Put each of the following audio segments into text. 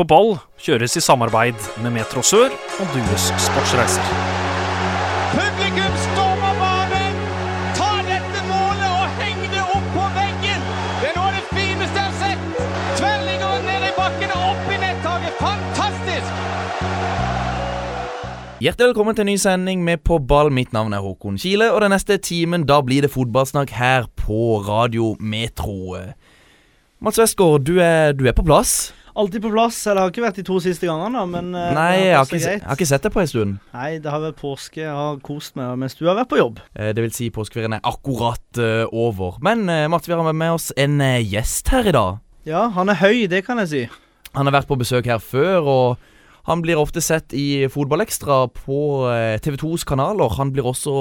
På ball kjøres i samarbeid med Metro Sør og Dues Sportsreiser. Publikum stormer banen! Ta dette målet og heng det opp på veggen! Det er noe av det fineste jeg har sett! Tverrliggeren ned i bakken og opp i nettaket. Fantastisk! Hjertelig velkommen til en ny sending med På ball. Mitt navn er Håkon Kile, og den neste timen da blir det fotballsnakk her på Radio Metro. Mats Westgård, du er, du er på plass? Alltid på plass. Eller har ikke vært de to siste gangene, da, men eh, Nei, det jeg har, ikke, jeg har ikke sett deg på en stund. Nei, det har vært påske. Jeg har kost meg mens du har vært på jobb. Eh, Det vil si påskeferien er akkurat uh, over. Men uh, Mats, vi har med oss en uh, gjest her i dag. Ja, han er høy, det kan jeg si. Han har vært på besøk her før, og han blir ofte sett i Fotballekstra på eh, TV2s kanaler. Han blir også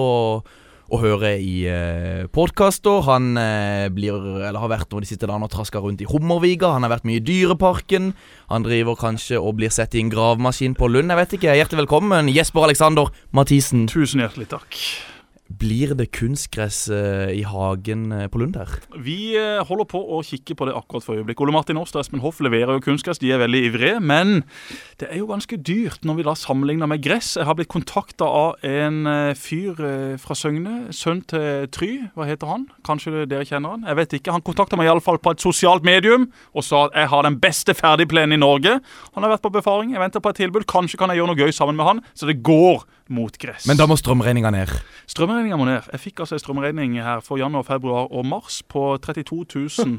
å høre i eh, podkaster. Han eh, blir, eller har vært nå de siste dagene og traska rundt i Hummerviga. Han har vært mye i Dyreparken. Han driver kanskje og blir sett i en gravemaskin på Lund. Jeg vet ikke. Hjertelig velkommen, Jesper Alexander Mathisen. Tusen hjertelig takk. Blir det kunstgress eh, i hagen eh, på Lund der? Vi eh, holder på å kikke på det akkurat for øyeblikk. Ole Martin Aas og Espen Hoff leverer jo kunstgress, de er veldig ivrige. Men det er jo ganske dyrt når vi da sammenligner med gress. Jeg har blitt kontakta av en fyr fra Søgne, sønn til Try. Hva heter han? Kanskje dere kjenner han? Jeg vet ikke. Han kontakta meg iallfall på et sosialt medium og sa at jeg har den beste ferdigplenen i Norge. Han har vært på befaring, jeg venter på et tilbud. Kanskje kan jeg gjøre noe gøy sammen med han, så det går mot gress. Men da må strømregninga ned. Strømregninga må ned. Jeg fikk altså en strømregning her for januar, februar og mars på 32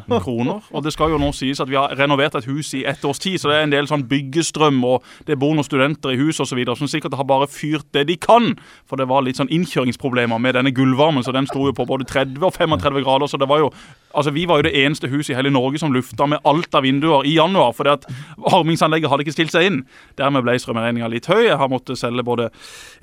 000 kroner. Og det skal jo nå sies at vi har renovert et hus i ett års tid, så det er en del sånn byggestrøm, og det bor noen studenter i huset osv. som sikkert har bare fyrt det de kan. For det var litt sånn innkjøringsproblemer med denne gulvvarmen, så den sto jo på både 30 og 35 grader. Så det var jo Altså, vi var jo det eneste huset i hele Norge som lufta med alt av vinduer i januar, fordi at varmingsanlegget hadde ikke stilt seg inn. Dermed ble strømregninga litt høy. Jeg har måttet selge både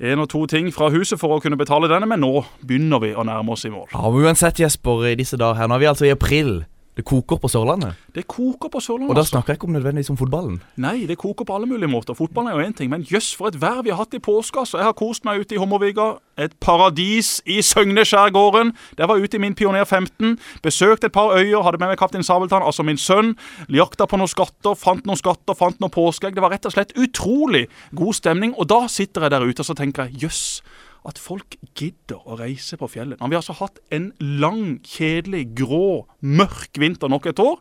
én og to ting fra huset for å kunne betale denne, men nå begynner vi å nærme oss i mål. Ja, men Uansett, Jesper, i disse dager her Nå er vi altså i april. Det koker på Sørlandet. Det koker på Sørlandet. Og da altså. snakker jeg ikke om nødvendigvis om fotballen. Nei, det koker på alle mulige måter. Fotballen er jo én ting, men jøss, for et vær vi har hatt i påska. Så jeg har kost meg ute i Hummerviga. Et paradis i Søgneskjærgården. Der var jeg ute i min Pioner 15. Besøkte et par øyer, hadde med meg Kaptein Sabeltann, altså min sønn. Jakta på noen skatter, fant noen skatter, fant noen påskeegg. Det var rett og slett utrolig god stemning. Og da sitter jeg der ute og så tenker jeg jøss. At folk gidder å reise på fjellet. Når vi har altså hatt en lang, kjedelig, grå, mørk vinter nok et år.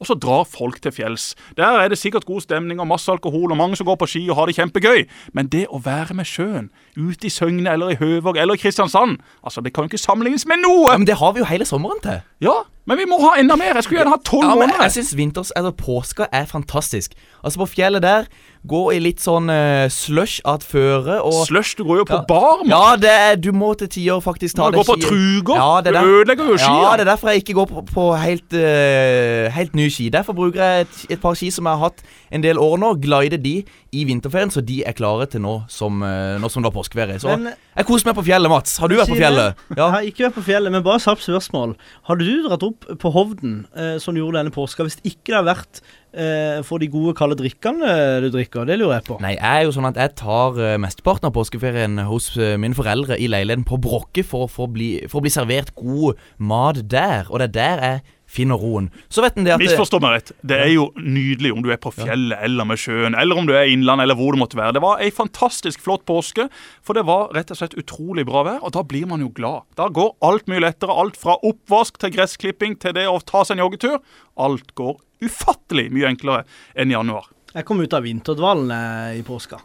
Og så drar folk til fjells. Der er det sikkert god stemning og masse alkohol og mange som går på ski og har det kjempegøy. Men det å være med sjøen, ute i Søgne eller i Høvåg eller i Kristiansand, altså det kan jo ikke sammenlignes med noe! Ja, men det har vi jo hele sommeren til. Ja, men vi må ha enda mer. Jeg skulle gjerne hatt tolv Ja, men måneder. jeg syns vinters, eller påska er fantastisk. Altså På fjellet der, gå i litt sånn uh, slush at føre og Slush, du går jo på Ja. bar, mann. Ja, det er, du må til tider faktisk ta Du må går på truger. Ja, det er Du ødelegger jo skia. Ja, det er derfor jeg ikke går på, på helt, uh, helt nye ski. Derfor bruker jeg et, et par ski som jeg har hatt en del år nå. Glider de i vinterferien, så de er klare til nå som, uh, nå som det er påskeferie. Så Men- jeg koser meg på fjellet, Mats. Har du vært på fjellet? fjellet? Jeg har ikke vært på fjellet, men bare kjapt spørsmål. Har du dratt opp på Hovden, eh, som du gjorde denne påska, hvis ikke det hadde vært eh, for de gode, kalde drikkene du drikker? Det lurer jeg på. Nei, jeg er jo sånn at jeg tar eh, mesteparten av påskeferien hos eh, mine foreldre i leiligheten på Brokke for, å bli, for å bli servert god mat der. Og det er der jeg finner roen. Så vet en det at Misforstå meg rett. Det er jo nydelig om du er på fjellet eller med sjøen, eller om du er i innlandet eller hvor det måtte være. Det var ei fantastisk flott påske, for det var rett og slett utrolig bra vær, og da blir man jo glad. Da går alt mye lettere. Alt fra oppvask til gressklipping til det å ta seg en joggetur. Alt går ufattelig mye enklere enn i januar. Jeg kom ut av vinterdvalen eh, i påska.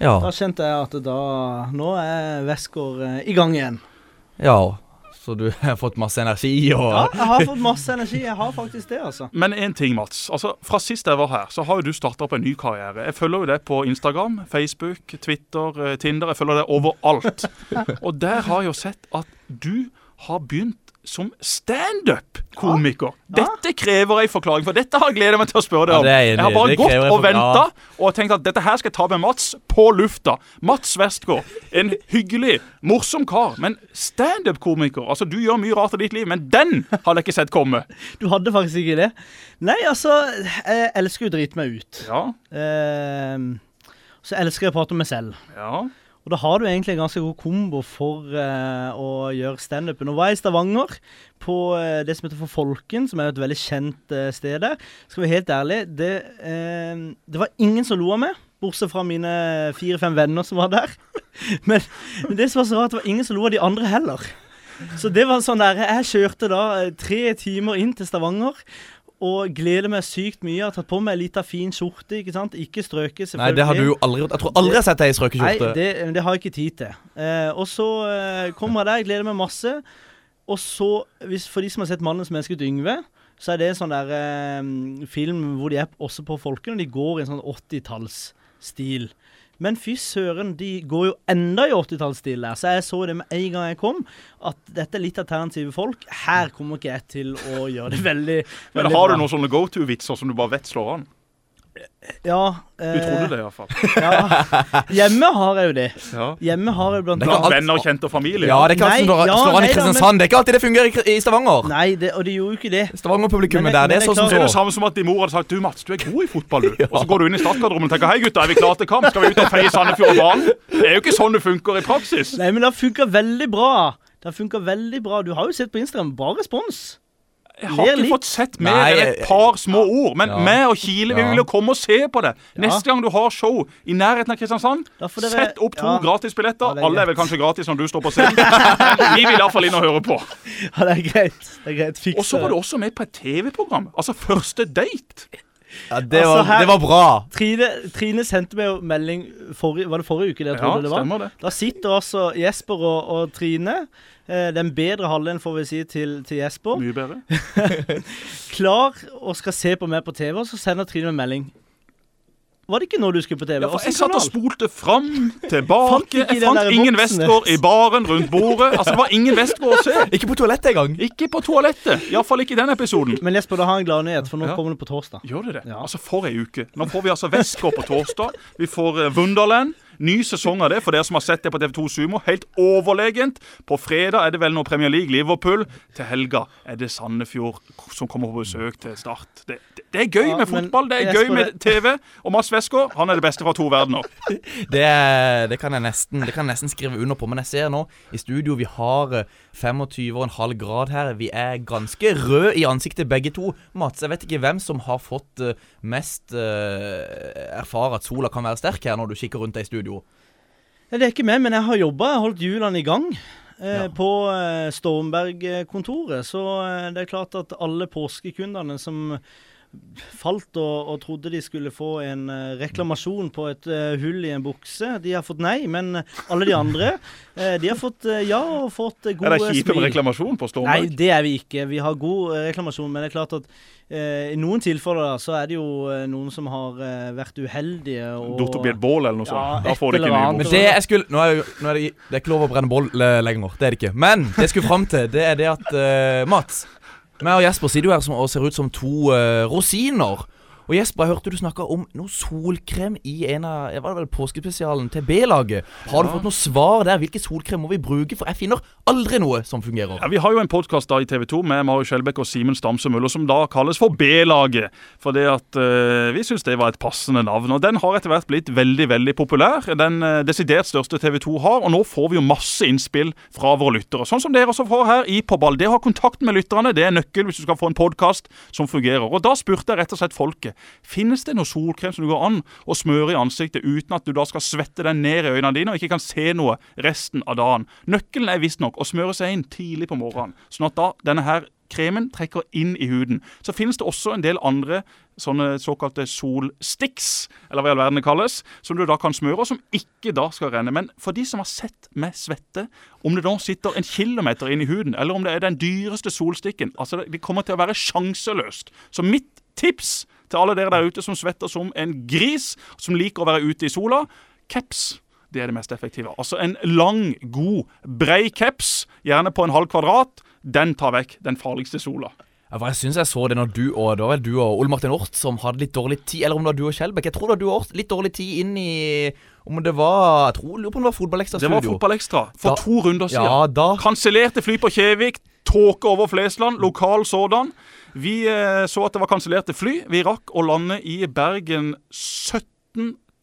Ja. Da kjente jeg at da Nå er Westgård eh, i gang igjen. ja. Så du har fått masse energi og Ja, jeg har fått masse energi. Jeg har faktisk det, altså. Men én ting, Mats. Altså, Fra sist jeg var her, så har jo du starta opp en ny karriere. Jeg følger jo det på Instagram, Facebook, Twitter, eh, Tinder. Jeg følger det overalt. Og der har jeg jo sett at du har begynt som standup-komiker. Ja. Dette krever en forklaring, for dette har jeg gledet meg til å spørre deg om. er jeg har bare gått og venta og tenkt at dette her skal jeg ta med Mats på lufta. Mats Westgård, en hyggelig, morsom kar, men standup-komiker. Altså, Du gjør mye rart i ditt liv, men den hadde jeg ikke sett komme. Du hadde faktisk ikke det. Nei, altså Jeg elsker jo å drite meg ut. Ja, Eh, så elsker jeg å prate om meg selv. ja. Og da har du egentlig en ganske god kombo for uh, å gjøre standupen. Nå var jeg i Stavanger, på uh, det som heter For Folken, som er et veldig kjent uh, sted der. Skal vi være helt ærlig, det, det var ingen som lo av meg. Bortsett fra mine fire-fem venner som var der. men, men det som var så rart, det var ingen som lo av de andre heller. Så det var sånn der Jeg kjørte da tre timer inn til Stavanger. Og gleder meg sykt mye. Har tatt på meg ei lita fin skjorte. ikke sant? Ikke strøket, selvfølgelig. Nei, det har du jo aldri gjort. Jeg tror aldri jeg har sett deg i strøkeskjorte. Nei, det, det har jeg ikke tid til. Eh, og så eh, kommer jeg der, gleder meg masse. Og så, hvis, for de som har sett 'Mannen som elsket Yngve', så er det en sånn der eh, film hvor de er også på Folken, og de går i en sånn 80-tallsstil. Men fy søren, de går jo enda i 80-tallsstil der. Så jeg så det med en gang jeg kom, at dette er litt alternative folk. Her kommer ikke jeg til å gjøre det veldig, veldig Men har du noen sånne go to-vitser som du bare vet slår an? Ja, Du eh, trodde det iallfall. Ja. Hjemme har jeg jo det. Ja. Hjemme har jeg blant Det annet alt- Venner, kjente og familie. Ja, det er ikke alltid som Nei, slår ja, an i Kristiansand. Men... Det er ikke alltid det fungerer i, Stavanger. Nei, det, og de gjorde jo ikke det. Stavanger-publikummet der, det er det som så. Det er det samme som at din mor hadde sagt Du Mats, du er god i fotball, du. Og så går du inn i startgarderoben og tenker Hei gutta, er vi klare til kamp? Skal vi ut og feie Sandefjord og banen? Det er jo ikke sånn det funker i praksis. Nei, men det funker veldig bra. Det funker veldig bra. Du har jo sett på Instagram. Bra respons. Jeg har ikke fått sett mer enn et par små ord. Men meg og Kile vi vil jo komme og se på det. Neste gang du har show i nærheten av Kristiansand, sett opp to gratisbilletter. Er Alle er vel kanskje gratis når du står på scenen. Vi vil iallfall inn og høre på. Ja, det er greit. Det er greit. Fiks Og så var du også med på et TV-program. Altså Første date. Ja, det, Altså, var, her- det var bra. Trine, Trine sendte meg jo melding forrige, Var det forrige uke? Det jeg Ja, trodde det var? stemmer det. Da sitter altså Jesper og, og Trine, eh, den bedre halvdelen, får vi si, til, til Jesper, Mye bedre. klar og skal se på meg på TV, og så sender Trine meg melding. Var det ikke nå du skulle på TV? Ja, for jeg satt og spolte fram, tilbake. Jeg fant ingen Westgård i baren rundt bordet. Altså, Det var ingen Westgård å se. Ikke på toalettet engang. Ikke på toalettet. Iallfall ikke i den episoden. Men Jesper, da har jeg en gladnyhet, for nå Ja. kommer det på torsdag. Gjør det det? Ja. Altså For ei uke. Nå får vi altså Westgård på torsdag. Vi får eh, Wunderland. Ny sesong av det for dere som har sett det på TV2 Sumo. Helt overlegent. På fredag er det vel noe Premier League, Liverpool. Til helga er det Sandefjord som kommer på besøk til Start. Det, det, det er gøy med fotball, det er gøy med TV. Og Mads Westgård, han er det beste fra to verdener. Det, det, kan jeg nesten, det kan jeg nesten skrive under på. Men jeg ser nå i studio vi har eh, 25,5 grad her. Vi er ganske røde i ansiktet begge to. Mats, jeg vet ikke hvem som har fått eh, mest uh, erfare at sola kan være sterk her når du kikker rundt deg i studio. Det er ikke meg, men jeg har jobba. Jeg har holdt hjulene i gang. Eh, Ja. På eh, Stormberg-kontoret. Så eh, det er klart at alle påskekundene som falt og, og trodde de skulle få en eh, reklamasjon på et eh, hull i en bukse, de har fått nei. Men alle de andre, eh, de har fått ja og fått gode smil. Er det kjipe med reklamasjon på Stormberg? Nei, det er vi ikke. Vi har god reklamasjon, men det er klart at i noen tilfeller da, så er det jo noen som har vært uheldige og Datt opp i et bål eller noe Ja, sånt. Da får de ikke ny bukse. Det jeg skulle Nå er, det, nå er det, det er ikke lov å brenne eh, lenger. Det er det ikke. Men det jeg skulle fram til, det er det at uh, Mats meg og Jesper sitter jo her som, og ser ut som to uh, rosiner. Og Jesper, jeg hørte du snakka om noe solkrem i en av Var det vel påskespesialen til B-laget? Har du fått noe svar der? Hvilken solkrem må vi bruke? For jeg finner aldri noe som fungerer. Ja, Vi har jo en podkast i TV 2 med Mari Skjelbæk og Simen Stamse Møller som da kalles for B-laget. Fordi at eh, vi syns det var et passende navn. Og den har etter hvert blitt veldig veldig populær. Den eh, desidert største TV 2 har. Og nå får vi jo masse innspill fra våre lyttere. Sånn som dere også får her i På ball. Det å ha kontakt med lytterne det er nøkkel hvis du skal få en podkast som fungerer. Og da spurte jeg rett og slett folket Finnes det noe solkrem som du går an å smøre i ansiktet uten at du da skal svette deg ned i øynene dine og ikke kan se noe resten av dagen? Nøkkelen er visstnok å smøre seg inn tidlig på morgenen, sånn at da denne her kremen trekker inn i huden. Så finnes det også en del andre sånne såkalte solsticks, eller hva i all verden det kalles, som du da kan smøre, og som ikke da skal renne. Men for de som har sett meg svette, om det da sitter en kilometer inn i huden, eller om det er den dyreste solstikken, altså det kommer til å være sjanseløst. Så mitt tips til alle dere der ute som svetter som en gris, som liker å være ute i sola, caps. Det er det mest effektive. Altså en lang, god, brei caps, gjerne på en halv kvadrat, den tar vekk den farligste sola. Ja, for jeg syns jeg så det når du og det var vel du og Ole Martin Ort som hadde litt dårlig tid. Eller om det var du og Skjelbæk. Jeg tror det var du og Ort litt dårlig tid inn i Om det var Jeg tror, lurer på om det var Fotballekstra Det var fotballekstra for Da- to runder siden. Ja, da Kansellerte fly på Kjevik, tåke over Flesland, lokal sådan. Vi eh, så at det var kansellerte fly. Vi rakk å lande i Bergen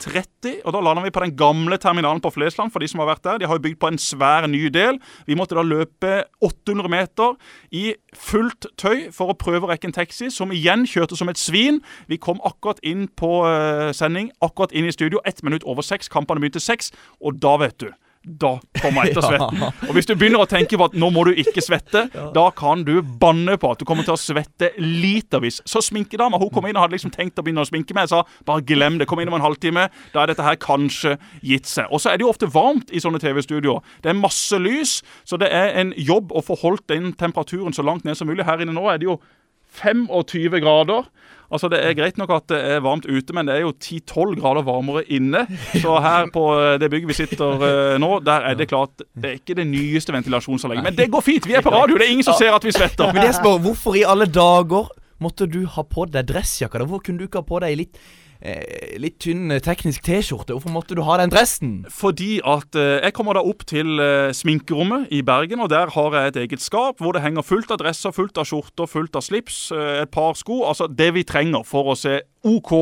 30, og da landa vi på den gamle terminalen på Flesland. for De som har vært der. De har jo bygd på en svær ny del. Vi måtte da løpe 800 meter i fullt tøy for å prøve å rekke en taxi, som igjen kjørte som et svin. Vi kom akkurat inn på uh, sending, akkurat inn i studio, ett minutt over seks. Kampene begynte seks, og da, vet du da kommer ettersvetten. ja. Og Hvis du begynner å tenke på at nå må du ikke svette, ja. da kan du banne på at du kommer til å svette litervis. Så sminkedama hun kom inn og hadde liksom tenkt å begynne å sminke meg. Jeg sa bare glem det, kom inn om en halvtime. Da er dette her kanskje gitt seg. Og så er det jo ofte varmt i sånne TV-studioer. Det er masse lys, så det er en jobb å få holdt den temperaturen så langt ned som mulig. Her inne nå er det jo 25 grader. Altså Det er greit nok at det er varmt ute, men det er jo 10-12 grader varmere inne. Så her på eh, det bygget vi sitter uh, nå, der er det klart Det er ikke det nyeste ventilasjonsanlegget. Men det går fint! Vi er på radio, det er ingen som ser at vi svetter. Men jeg spør, Hvorfor i alle dager måtte du ha på deg dressjakka? Hvorfor kunne du ikke ha på deg litt eh, litt tynn eh, teknisk T-skjorte. Hvorfor måtte du ha den dressen? Fordi at eh, jeg kommer da opp til eh, sminkerommet i Bergen, og der har jeg et eget skap hvor det henger fullt av dresser, fullt av skjorter, fullt av slips, eh, et par sko. Altså det vi trenger for å se OK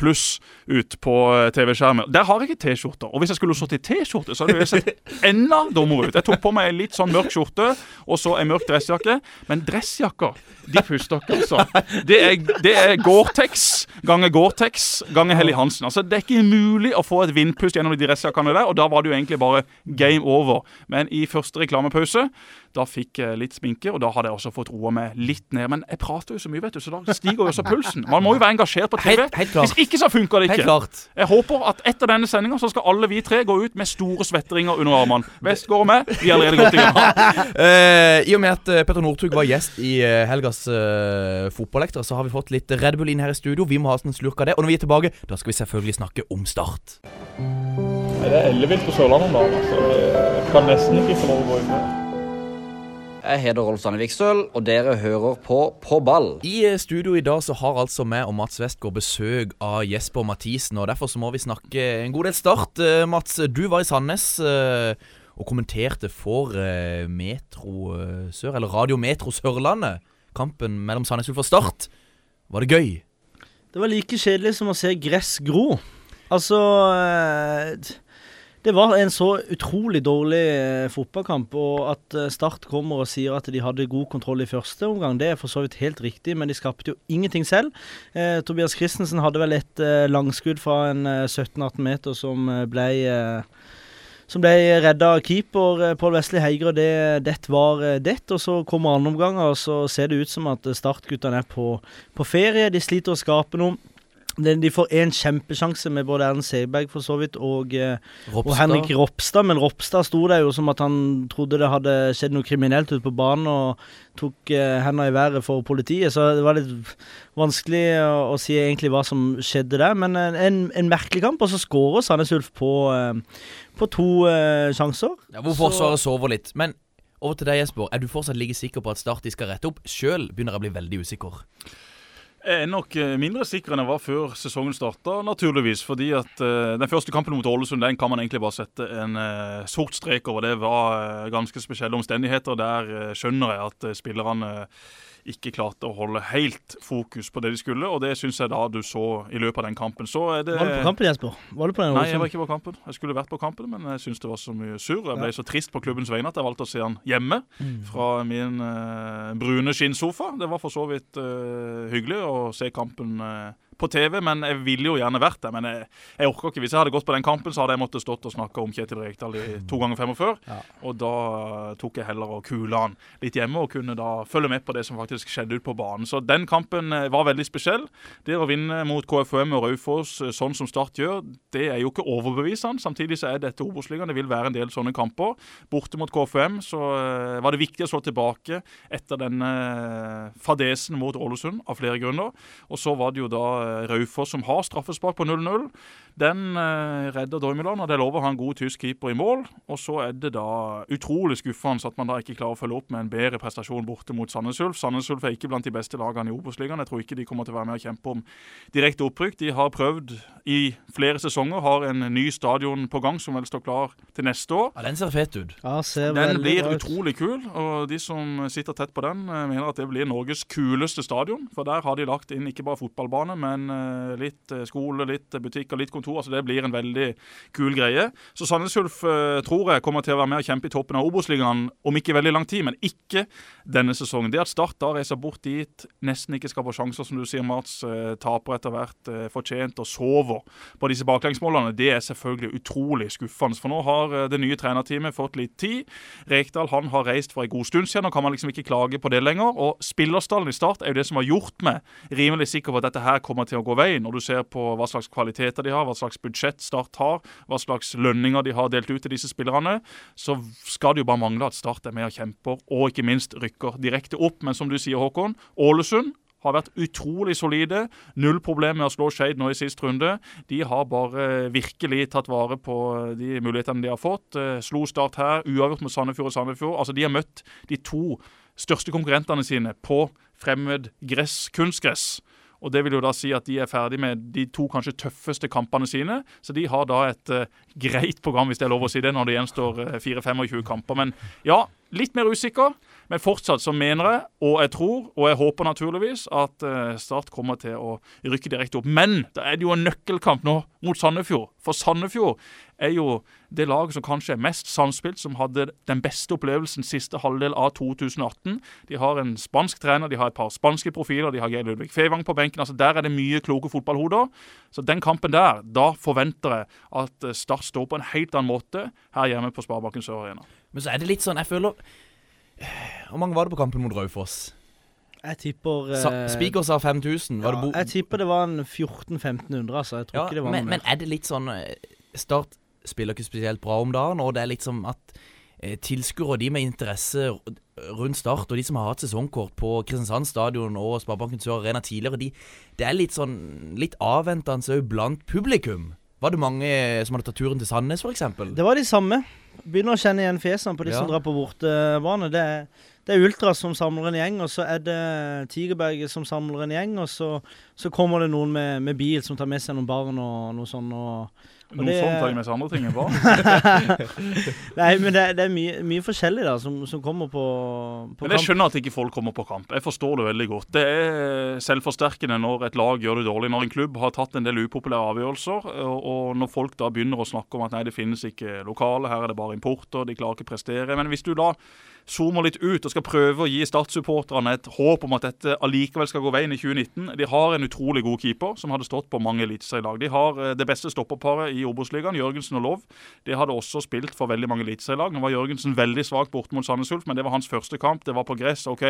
pluss ut på eh, TV-skjermen. Der har jeg ikke T-skjorter. Og hvis jeg skulle sittet i T-skjorte, så hadde jeg sett enda dummere ut. Jeg tok på meg en litt sånn mørk skjorte og så en mørk dressjakke. Men dressjakker, de puster ikke, altså. Det er, er Gore-Tex ganger Gore-Tex ganger Helly Hansen. Altså, det er ikke mulig å få et vindpust gjennom de dressjakkene der, og da var det jo egentlig bare game over. Men i første reklamepause da fikk jeg litt sminke, og da hadde jeg også fått roa meg litt ned. Men jeg prater jo så mye, vet du, så da stiger jo også pulsen. Man må jo være engasjert på TV. Helt, helt Hvis ikke så funker det ikke. Jeg håper at etter denne sendinga så skal alle vi tre gå ut med store svetteringer under armene. Westgård og meg, vi er allerede godt i gang. uh, I og med at uh, Petter Northug var gjest i uh, helgas uh, fotballekter, så har vi fått litt Red Bull inn her i studio. Vi må ha en slurk av det. Og når vi er tilbake, da skal vi selvfølgelig snakke om Start. Det er ellevilt på Sørlandet om dagen. Altså. Jeg kan nesten ikke få lov å gå inn med jeg heter Rolf Sanne Viksøl, og dere hører på På ball. I eh, studio i dag så har altså meg og Mats Westgård besøk av Jesper Mathisen. og Derfor så må vi snakke en god del Start. Eh, Mats, du var i Sandnes eh, og kommenterte for Metro Sør, eller Radio Metro Sørlandet. Kampen mellom Sandnes Ulf og Start. Var det gøy? Det var like kjedelig som å se gress gro. Altså det var en så utrolig dårlig eh, fotballkamp. Og at eh, Start kommer og sier at de hadde god kontroll i første omgang, det er for så vidt helt riktig, men de skapte jo ingenting selv. Eh, Tobias Christensen hadde vel et eh, langskudd fra en 17-18 eh, meter som eh, ble som ble redda av keeper Pål Heiger, og det, det var det. Og så kommer andre omganger, og så ser det ut som at Start-guttene er på, på ferie. De sliter å skape noe. De får én kjempesjanse med både Erlend Seberg for så vidt og, eh, og, Henrik Ropstad. Men Ropstad sto der jo som at han trodde det hadde skjedd noe kriminelt ute på banen og tok uh, hendene i været for politiet. Så det var litt vanskelig å, å, si egentlig hva som skjedde der. Men en, en merkelig kamp, og så skårer Sandnes Ulf på, uh, på to uh, sjanser. Ja, hvor Forsvaret sover litt. Men over til deg, Jesper. Er du fortsatt like sikker på at Start de skal rette opp? Sjøl begynner jeg å bli veldig usikker. Jeg er nok eh, mindre sikker enn jeg var før sesongen starta, naturligvis. Fordi at uh, den første kampen mot Ålesund den kan man egentlig bare sette en uh, sort strek over. Det var uh, ganske spesielle omstendigheter. Der skjønner jeg at spillerne ikke klarte å holde helt fokus på det de skulle, og det syns jeg da du så i løpet av den kampen. Så det Var du på kampen, Jesper? Var du på den Nei, jeg var ikke på kampen. Jeg skulle vært på kampen, men jeg syns det var så mye surr. Jeg ble så trist på klubbens vegne at jeg valgte å se han hjemme mm. fra min uh, brune skinnsofa. Det var for så vidt uh, hyggelig å se kampen. Uh, på TV, men jeg ville jo gjerne vært der. Men jeg, jeg, orker ikke. Hvis jeg hadde gått på den kampen, så hadde jeg måttet stått og snakka om Kjetil Rekdal i to ganger 45. Ja. Og da tok jeg heller og kula han litt hjemme og kunne da følge med på det som faktisk skjedde ute på banen. Så den kampen eh, var veldig spesiell. Det å vinne mot KFUM og Raufoss eh, sånn som Start gjør, det er jo ikke overbevisende. Samtidig så er dette Obos-ligaen. Det vil være en del sånne kamper. Borte mot KFUM så var det viktig å slå tilbake etter denne fadesen mot Ålesund av flere grunner. Og så var det jo da Raufoss, som har straffespark på 0-0. Den eh, redder Dormiland, og det lover å ha en god tysk keeper i mål. Og så er det da utrolig skuffende at man da ikke klarer å følge opp med en bedre prestasjon borte mot Sandnes Ulf. Sandnes Ulf er ikke blant de beste lagene i Obos-ligaen. Jeg tror ikke de kommer til å være med og kjempe om direkte opprykk. De har prøvd i flere sesonger, har en ny stadion på gang som vel står klar til neste år. Ja, Den ser fet ut. Ja, ser den blir utrolig kul, og de som sitter tett på den, eh, mener at det blir Norges kuleste stadion. For der har de lagt inn ikke bare fotballbane, men men eh, litt eh, skole, litt butikk og litt kontor. Altså Det blir en veldig kul greie. Så Sandnes Ulf eh, tror jeg kommer til å være med og kjempe i toppen av Obos-ligaen om ikke veldig lang tid, men ikke denne sesongen. Det at Start da reiser bort dit, nesten ikke skaper sjanser, som du sier, Mats, eh, taper etter hvert eh, fortjent og sover på disse baklengsmålene, det er selvfølgelig utrolig skuffende. For nå har det nye trenerteamet fått litt tid. Rekdal han har reist for en god stund siden, og kan man liksom ikke klage på det lenger. Og spillerstallen i Start er jo det som har gjort meg rimelig sikker på at dette her kommer til å gå veien. Når du ser på hva slags kvaliteter de har, hva slags budsjett Start har, hva slags lønninger de har delt ut til disse spillerne, så skal det jo bare mangle at Start er med og kjemper, og ikke minst rykker direkte opp. Men som du sier, Håkon, Ålesund har vært utrolig solide. Null problem med å slå Skeid nå i sist runde. De har bare virkelig tatt vare på de mulighetene de har fått. Eh, Slo Start her, uavgjort mot Sandefjord og Sandefjord. Altså, de har møtt de to største konkurrentene sine på fremmed gress, kunstgress. Og Det vil jo da si at de er ferdig med de to kanskje tøffeste kampene sine. Så de har da et uh, greit program, hvis det er lov å si det, når det gjenstår uh, 4-25 kamper. Men ja, litt mer usikker. Men fortsatt så mener jeg, og jeg tror, og jeg håper naturligvis, at eh, Start kommer til å rykke direkte opp. Men da er det jo en nøkkelkamp nå mot Sandefjord. For Sandefjord er jo det laget som kanskje er mest samspilt, som hadde den beste opplevelsen siste halvdel av 2018. De har en spansk trener, de har et par spanske profiler, de har Geir Ludvig Fevang på benken. altså Der er det mye kloke fotballhoder. Så den kampen der, da forventer jeg at eh, Start står på en helt annen måte her hjemme på Sparebanken Sør Arena. Men så er det litt sånn, jeg føler Hvor mange var det på kampen mot Raufoss? Jeg tipper Sa eh, Spiker sa 5000. Var ja, Jeg tipper det var en 1400-1500, altså. Jeg tror ja, ikke det var men, noe men er det litt sånn eh, Start spiller ikke spesielt bra om dagen, og det er litt som at eh, tilskuere og de med interesse rundt Start, og de som har hatt sesongkort på Kristiansand stadion og Sparebanken Sør Arena tidligere, de, det er litt sånn litt avventende òg blant publikum. Var det mange som hadde tatt turen til Sandnes, f.eks.? Det var de samme. Begynner å kjenne igjen fjesene på de som drar på bortebane. Det, det er Ultras som samler en gjeng, og så er det Tigerberget som samler en gjeng, og så, så kommer det noen med, med bil som tar med seg noen barn og noe sånn. Og, og Noen det- sånt tar jeg med seg andre ting enn barn. Nei, men det, det er mye, mye forskjellig da som, som kommer på, på Men jeg kamp. skjønner at ikke folk kommer på kamp. Jeg forstår det veldig godt. Det er selvforsterkende når et lag gjør det dårlig. Når en klubb har tatt en del upopulære avgjørelser, og, og når folk da begynner å snakke om at nei, det finnes ikke lokale, her er det bare importer, de klarer ikke å prestere. Men hvis du da zoomer litt ut og skal prøve å gi Start-supporterne et håp om at dette allikevel skal gå veien i 2019 De har en utrolig god keeper som hadde stått på mange eliteserielag. De har eh, det beste stopperparet i Obos-ligaen, Jørgensen og Lov. De hadde også spilt for veldig mange eliteserielag. Nå var Jørgensen veldig svak borte mot Sandnes Ulf, men det var hans første kamp. Det var på gress. OK,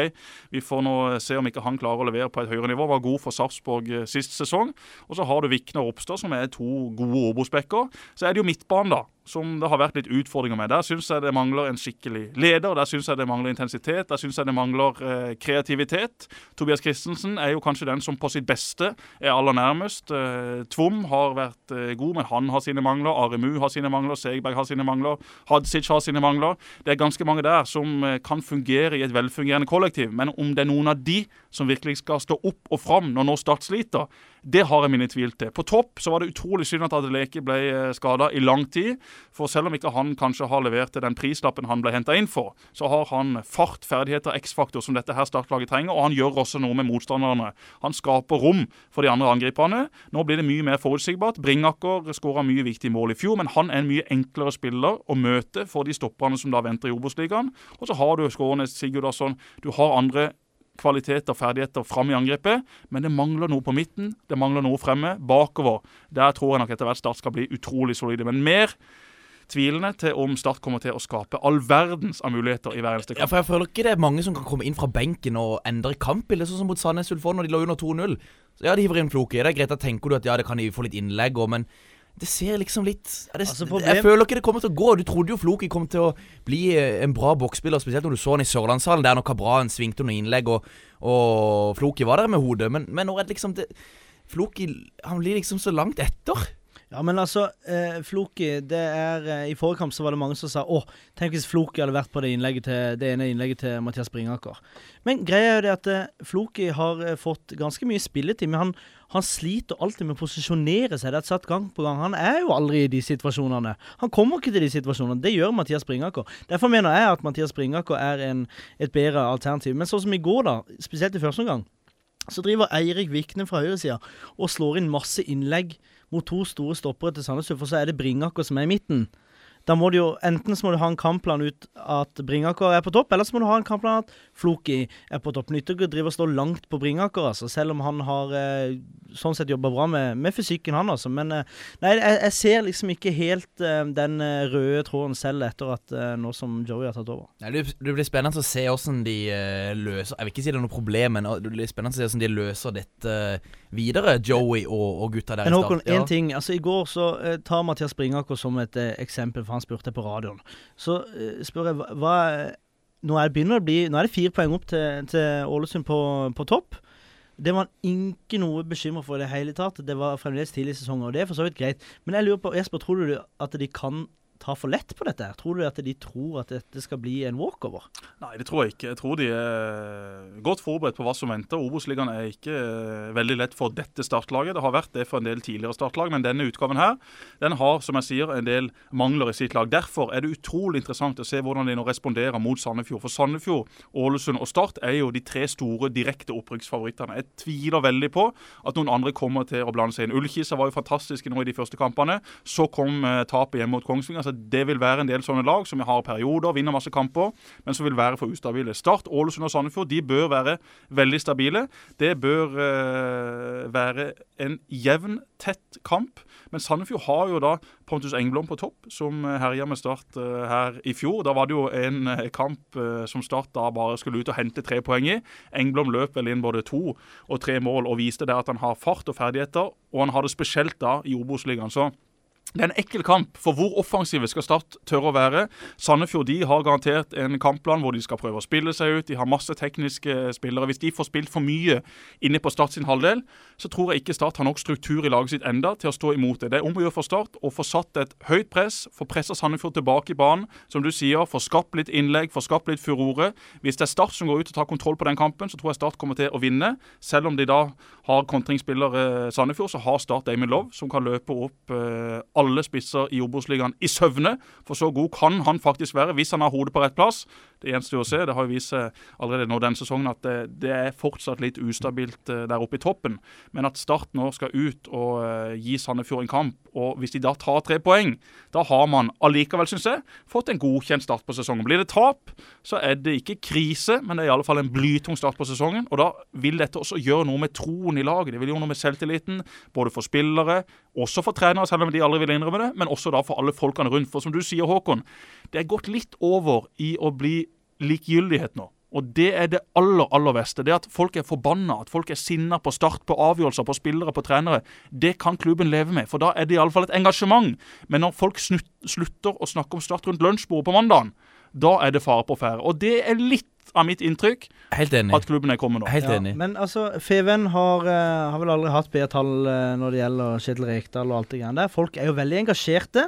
vi får nå se om ikke han klarer å levere på et høyere nivå. Var god for Sarpsborg eh, sist sesong. Og så har du Vikne og Ropstad, som er to gode Obos-backer. Så er det jo midtbanen, da som det har vært litt utfordringer med. Der syns jeg det mangler en skikkelig leder. Der syns jeg det mangler intensitet. Der syns jeg det mangler eh, kreativitet. Tobias Christensen er jo kanskje den som på sitt beste er aller nærmest. Eh, Tvom har vært eh, god, men han har sine mangler. Aremu har sine mangler. Segberg har sine mangler. Hadzic har sine mangler. Det er ganske mange der som eh, kan fungere i et velfungerende kollektiv. Men om det er noen av de som virkelig skal stå opp og fram når nå Start sliter, det har jeg mine tvil til. På topp så var det utrolig synd at Adeleke ble skada i lang tid. For selv om ikke han kanskje har levert til den prislappen han ble henta inn for, så har han fart, ferdigheter, X-faktor som dette her startlaget trenger, og han gjør også noe med motstanderne. Han skaper rom for de andre angriperne. Nå blir det mye mer forutsigbart. Bringaker skåra mye viktige mål i fjor, men han er en mye enklere spiller å møte for de stopperne som da venter i Obos-ligaen. Og så har du skårene Sigurdarsson, du har andre kvaliteter og ferdigheter fram i angrepet, men det mangler noe på midten. Det mangler noe fremme. Bakover. Der tror jeg nok etter hvert Start skal bli utrolig solide. Men mer tvilende til om Start kommer til å skape all verdens av muligheter i hver eneste kamp. Ja, for jeg føler ikke det er mange som kan komme inn fra benken og endre kampbildet, sånn som mot Sandnes Ulf når de lå under 2-0. Ja, de hiver inn Floke. Det er greit, da tenker du at ja, det kan de få litt innlegg òg, men det ser liksom litt det, Altså, Jeg føler ikke det kommer til å gå. Du trodde jo Floki kom til å bli eh, en bra boksspiller, spesielt når du så han i Sørlandshallen, der når Kabran svingte noen innlegg, og, og Floki var der med hodet. Men, men nå er det liksom det, Floki Han blir liksom så langt etter. Ja, men altså, eh, Floki det er, eh, I forrige kamp så var det mange som sa åh, tenk hvis Floki hadde vært på det, innlegget til, det ene innlegget til Mathias Bringaker. Men greia er jo det at eh, Floki har eh, fått ganske mye spilletid, men han, han sliter alltid med å posisjonere seg. Det er satt gang på gang. Han er jo aldri i de situasjonene. Han kommer ikke til de situasjonene. Det gjør Mathias Bringaker. Derfor mener jeg at Mathias Bringaker er en, et bedre alternativ. Men sånn som i går, da, spesielt i første omgang. Så driver Eirik Vikne fra høyresida og slår inn masse innlegg mot to store stoppere til Sandnes Ulf, og så er det Bringaker som er i midten. Da må du jo, Enten så må du ha en kampplan ut at Bringaker er på topp, eller så må du ha en kampplan at Floki er på topp. Nytter ikke å drive og stå langt på Bringaker, altså, selv om han har eh, sånn sett jobba bra med, med fysikken, han altså. Men eh, nei, jeg, jeg ser liksom ikke helt eh, den eh, røde tråden selv etter at eh, nå som Joey har tatt over. Nei, det, det blir spennende å se hvordan de eh, løser Jeg vil ikke si det er noe problem, men det blir spennende å se hvordan de løser dette videre, Joey og, og gutta der Men i Håkon, start. en ting. altså I går så eh, tar Mathias Bringaker som et eh, eksempel, for han spurte på radioen. Så eh, spør jeg hva, nå, er det det å bli, nå er det fire poeng opp til, til Ålesund på, på topp. Det var han ikke noe bekymra for i det hele tatt. Det var fremdeles tidlig i sesongen, og det er for så vidt greit. Men jeg lurer på, Jesper, tror du at de kan ta for lett på dette? her? Tror du at de tror at dette skal bli en walkover? Nei, det tror jeg ikke. Jeg tror de er godt forberedt på hva som venter. Obos-ligaen er ikke eh, veldig lett for dette startlaget. Det har vært det for en del tidligere startlag, men denne utgaven her, den har som jeg sier, en del mangler i sitt lag. Derfor er det utrolig interessant å se hvordan de nå responderer mot Sandefjord. For Sandefjord, Ålesund og Start er jo de tre store direkte opprykksfavorittene. Jeg tviler veldig på at noen andre kommer til å blande seg inn. Ullkisa var jo fantastiske nå i de første kampene. Så kom eh, tapet hjemme mot Kongsvinger. Så Det vil være en del sånne lag som har perioder, vinner masse kamper, men som vil være for ustabile. Start, Ålesund og Sandefjord de bør være veldig stabile. Det bør eh, være en jevn, tett kamp. Men Sandefjord har jo da Pontus Engblom på topp, som eh, herja med Start eh, her i fjor. Da var det jo en eh, kamp eh, som Start da bare skulle ut og hente tre poeng i. Engblom løp vel inn både to og tre mål og viste der at han har fart og ferdigheter, og han har det spesielt da i Obos-ligaen. Så det er en ekkel kamp, for hvor offensive skal Start tørre å være? Sandefjord de har garantert en kampplan hvor de skal prøve å spille seg ut. De har masse tekniske spillere. Hvis de får spilt for mye inne på Start sin halvdel, så tror jeg ikke Start har nok struktur i laget sitt enda til å stå imot det. Det er om å gjøre for Start å få satt et høyt press, få pressa Sandefjord tilbake i banen. Som du sier, få skapt litt innlegg, få skapt litt furore. Hvis det er Start som går ut og tar kontroll på den kampen, så tror jeg Start kommer til å vinne. Selv om de da har kontringsspillere Sandefjord, så har Start Damien Love, som kan løpe opp eh, alle spisser i Obos-ligaen i søvne. For så god kan han faktisk være hvis han har hodet på rett plass. Det gjenstår å se. Det har jo vist seg allerede nå denne sesongen at det, det er fortsatt litt ustabilt eh, der oppe i toppen. Men at Start nå skal ut og eh, gi Sandefjord en kamp, og hvis de da tar tre poeng, da har man allikevel, syns jeg, fått en godkjent start på sesongen. Blir det tap, så er det ikke krise, men det er i alle fall en blytung start på sesongen. Og da vil dette også gjøre noe med troen i laget. Det vil gjøre noe med selvtilliten, både for spillere, også for trenere, selv om de aldri vil innrømme det, men også da for alle folkene rundt. For som du sier, Håkon, det er gått litt over i å bli likegyldighet nå. Og det er det aller, aller verste. Det at folk er forbanna, at folk er sinna på start, på avgjørelser, på spillere, på trenere. Det kan klubben leve med, for da er det iallfall et engasjement. Men når folk snutt, slutter å snakke om Start rundt lunsjbordet på mandagen, da er det fare på ferde. Og det er litt av mitt inntrykk Helt enig. at klubben er kommet nå. Helt Ja, enig. men altså, Feven har, eh, har vel aldri hatt B-tall eh, når det gjelder Kjetil Rekdal og alt det greiene der. Folk er jo veldig engasjerte,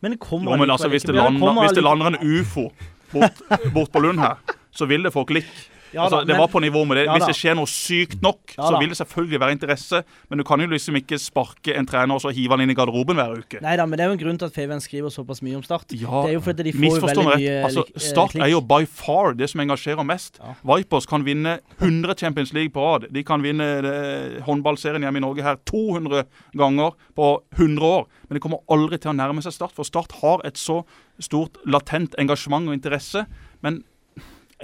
men det kommer Jo, men altså, hvis det, lander, hvis det lander en ufo bort, bort på Lund her, så vil det få klikk. Ja altså, da, det var på nivå med det. Hvis det skjer noe sykt nok, så vil det selvfølgelig være interesse. Men du kan jo liksom ikke sparke en trener og så hive han inn i garderoben hver uke. Nei da, men det er jo en grunn til at Feven skriver såpass mye om Start. Ja, det er jo fordi de får veldig rett. mye rett. Altså, eh, Start er jo by far det som engasjerer mest. Vipers kan vinne 100 Champions League på rad. De kan vinne eh, håndballserien hjemme i Norge her 200 ganger på 100 år. Men de kommer aldri til å nærme seg Start, for Start har et så stort latent engasjement og interesse. Men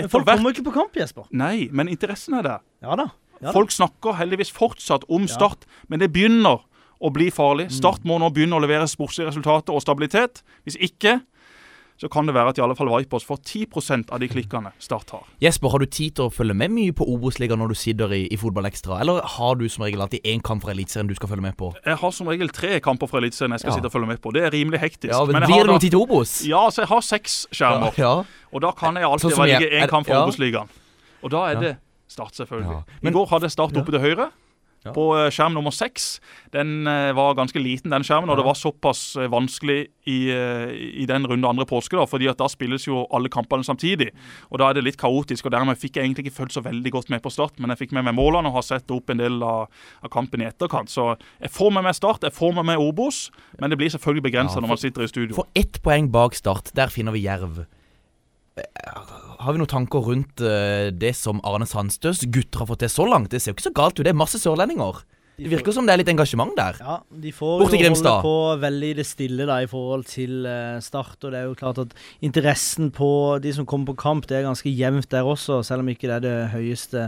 folk hvert kommer jo ikke på kamp, Jesper. Nei, men interessen er der. Ja da. Ja, da. Folk snakker heldigvis fortsatt om Start, men det begynner å bli farlig. Mm. Start må nå begynne å levere sportslige resultater og stabilitet. Hvis ikke så kan det være at i alle fall Vipers får 10% av de klikkene Start har. Jesper, har du tid til å følge med mye på Obos-ligaen når du sitter i, i Fotballekstra, eller har du som regel alltid én kamp fra Eliteserien du skal følge med på? Jeg har som regel tre kamper fra Eliteserien jeg skal Ja. sitte og følge med på. Det er rimelig hektisk. Ja, men jeg Blir det noe tid til Obos? Ja, så jeg har seks skjermer. Ja. Og da kan jeg alltid Sånn som velge én kamp fra ja. Obos-ligaen. Og da er Ja. det Start, selvfølgelig. Ja. Men- I går hadde jeg Start oppe til høyre. Ja. På eh, skjerm nummer seks. Den eh, var ganske liten, den skjermen, og Ja. det var såpass eh, vanskelig i, i den runde andre påske. da, fordi at da spilles jo alle kampene samtidig. Og Da er det litt kaotisk. og Dermed fikk jeg egentlig ikke følt så veldig godt med på Start, men jeg fikk med meg målene og har sett opp en del av, av kampen i etterkant. Så jeg får med meg Start, jeg får med meg Obos, men det blir selvfølgelig begrensa Ja, når man sitter i studio. For ett poeng bak Start, der finner vi Jerv. Har vi noen tanker rundt eh, det som Arne Sandstøs gutter har fått til så langt? Det ser jo ikke så galt ut. Det er masse sørlendinger. Det virker som det er litt engasjement der. Ja, de får Bort til jo holde på veldig i det stille da i forhold til eh, Start. Og det er jo klart at interessen på de som kommer på kamp, det er ganske jevnt der også, selv om ikke det er det høyeste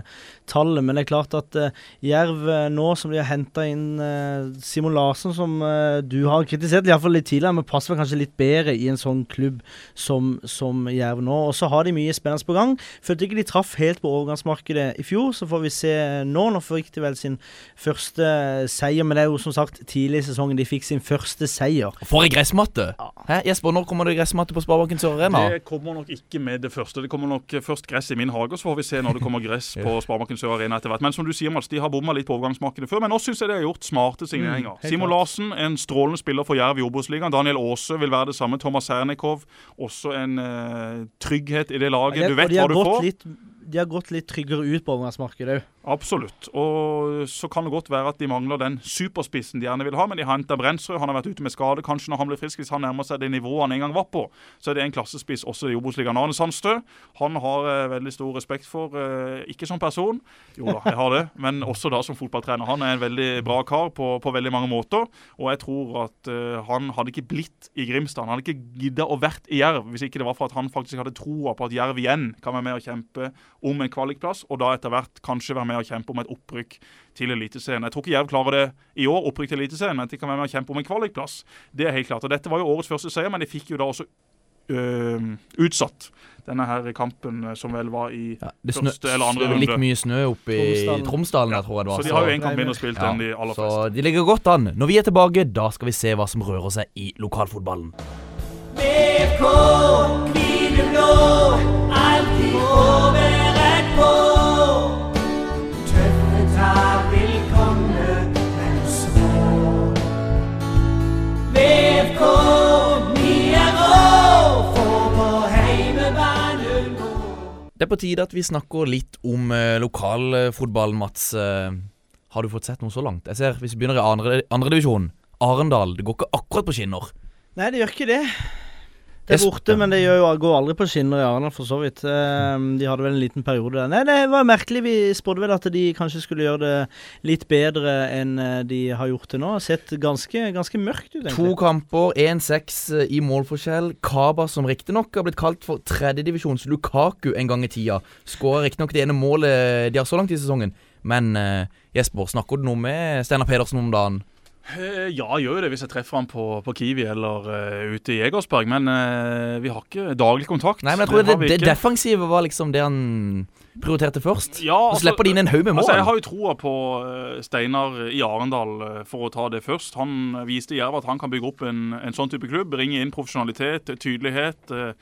tallet. Men det er klart at uh, Jerv eh, nå som de har henta inn uh, Simon Larsen, som uh, du har kritisert iallfall litt tidligere, men passer vel kanskje litt bedre i en sånn klubb som, som Jerv nå. Og så har de mye spennende på gang. Følte ikke de traff helt på overgangsmarkedet i fjor, så får vi se nå. Nå fikk de vel sin første seier, men det er jo som sagt tidlig i sesongen de fikk sin første seier. For ei gressmatte! Ja. Hæ, Jesper, når kommer det gressmatte på Sparebanken Sør Arena? Det kommer nok ikke med det første. Det kommer nok først gress i min hage, så får vi se når det kommer gress på Sparebanken Sør Arena etter hvert. Men som du sier, Mats, de har bomma litt på overgangsmarkedet før. Men nå syns jeg de har gjort smarte signeringer. Mm, Simo. Larsen, en strålende spiller for Jerv i Obos-ligaen. Daniel Aase vil være det samme. Thomas Sernikov, også en uh, trygghet i det laget. Og Du de- vet de hva har du gått får. Litt, de har gått litt tryggere ut på overgangsmarkedet òg. Absolutt. Og så kan det godt være at de mangler den superspissen de gjerne vil ha, men de har henta Brensrud. Han har vært ute med skade. Kanskje når han blir frisk, hvis han nærmer seg det nivået han en gang var på, så er det en klassespiss også i Obos-ligaen. Arne Sandstø, han har eh, veldig stor respekt for, eh, ikke som person, jo da, jeg har det, men også da som fotballtrener. Han er en veldig bra kar på, på veldig mange måter, og jeg tror at eh, han hadde ikke blitt i Grimstad. Han hadde ikke gidda å vært i Jerv hvis ikke det var for at han faktisk hadde troa på at Jerv igjen kan være med å kjempe om en kvalikplass, og da etter hvert kanskje være med å kjempe om et opprykk til Eliteserien. Jeg tror ikke Jerv klarer det i år, opprykk til Eliteserien, men de kan være med å kjempe om en kvalikplass. Det er helt klart. Og Dette var jo årets første seier, men de fikk jo da også Uh, utsatt denne her kampen eh, som vel var i Ja, det snø, Første eller andre litt mye snø oppe i Tromsdalen. Tromsdalen, jeg tror jeg det var. Så de har jo en kamp mindre spilt ja, enn de aller fleste. så de ligger godt an. Når vi er tilbake, da skal vi se hva som rører seg i lokalfotballen. BK, hvite blå, Det er på tide at vi snakker litt om eh, lokalfotball, Mats. Eh, har du fått sett noe så langt? Jeg ser, Hvis vi begynner i andre, andre divisjon, Arendal. Det går ikke akkurat på skinner. Nei, det gjør ikke det. Det er borte, men det jo, går aldri på skinner i Arendal, for så vidt. Ehm, de hadde vel en liten periode der. Nei, det var merkelig. Vi spådde vel at de kanskje skulle gjøre det litt bedre enn eh, de har gjort det nå. Sett ganske, ganske mørkt ut, egentlig. To kamper, 1-6 i målforskjell. Kaba, som riktignok har blitt kalt for tredjedivisjons Lukaku en gang i tida, skårer riktignok det ene målet de har så langt i sesongen. Men eh, Jesper, snakker du noe med Steinar Pedersen om dagen? Eh, Ja, jeg gjør jo det hvis jeg treffer han på, på Kiwi eller uh, ute i Egersberg. men uh, vi har ikke daglig kontakt. Nei, men jeg tror det, det, det, defensive var liksom det han prioriterte først. Ja, Og altså- slipper de inn en haug med mål. Altså, Jeg har jo troa på Steinar i Arendal, for å ta det først. Han viste i Jerv at han kan bygge opp en, en sånn type klubb. Bringe inn profesjonalitet, tydelighet. eh,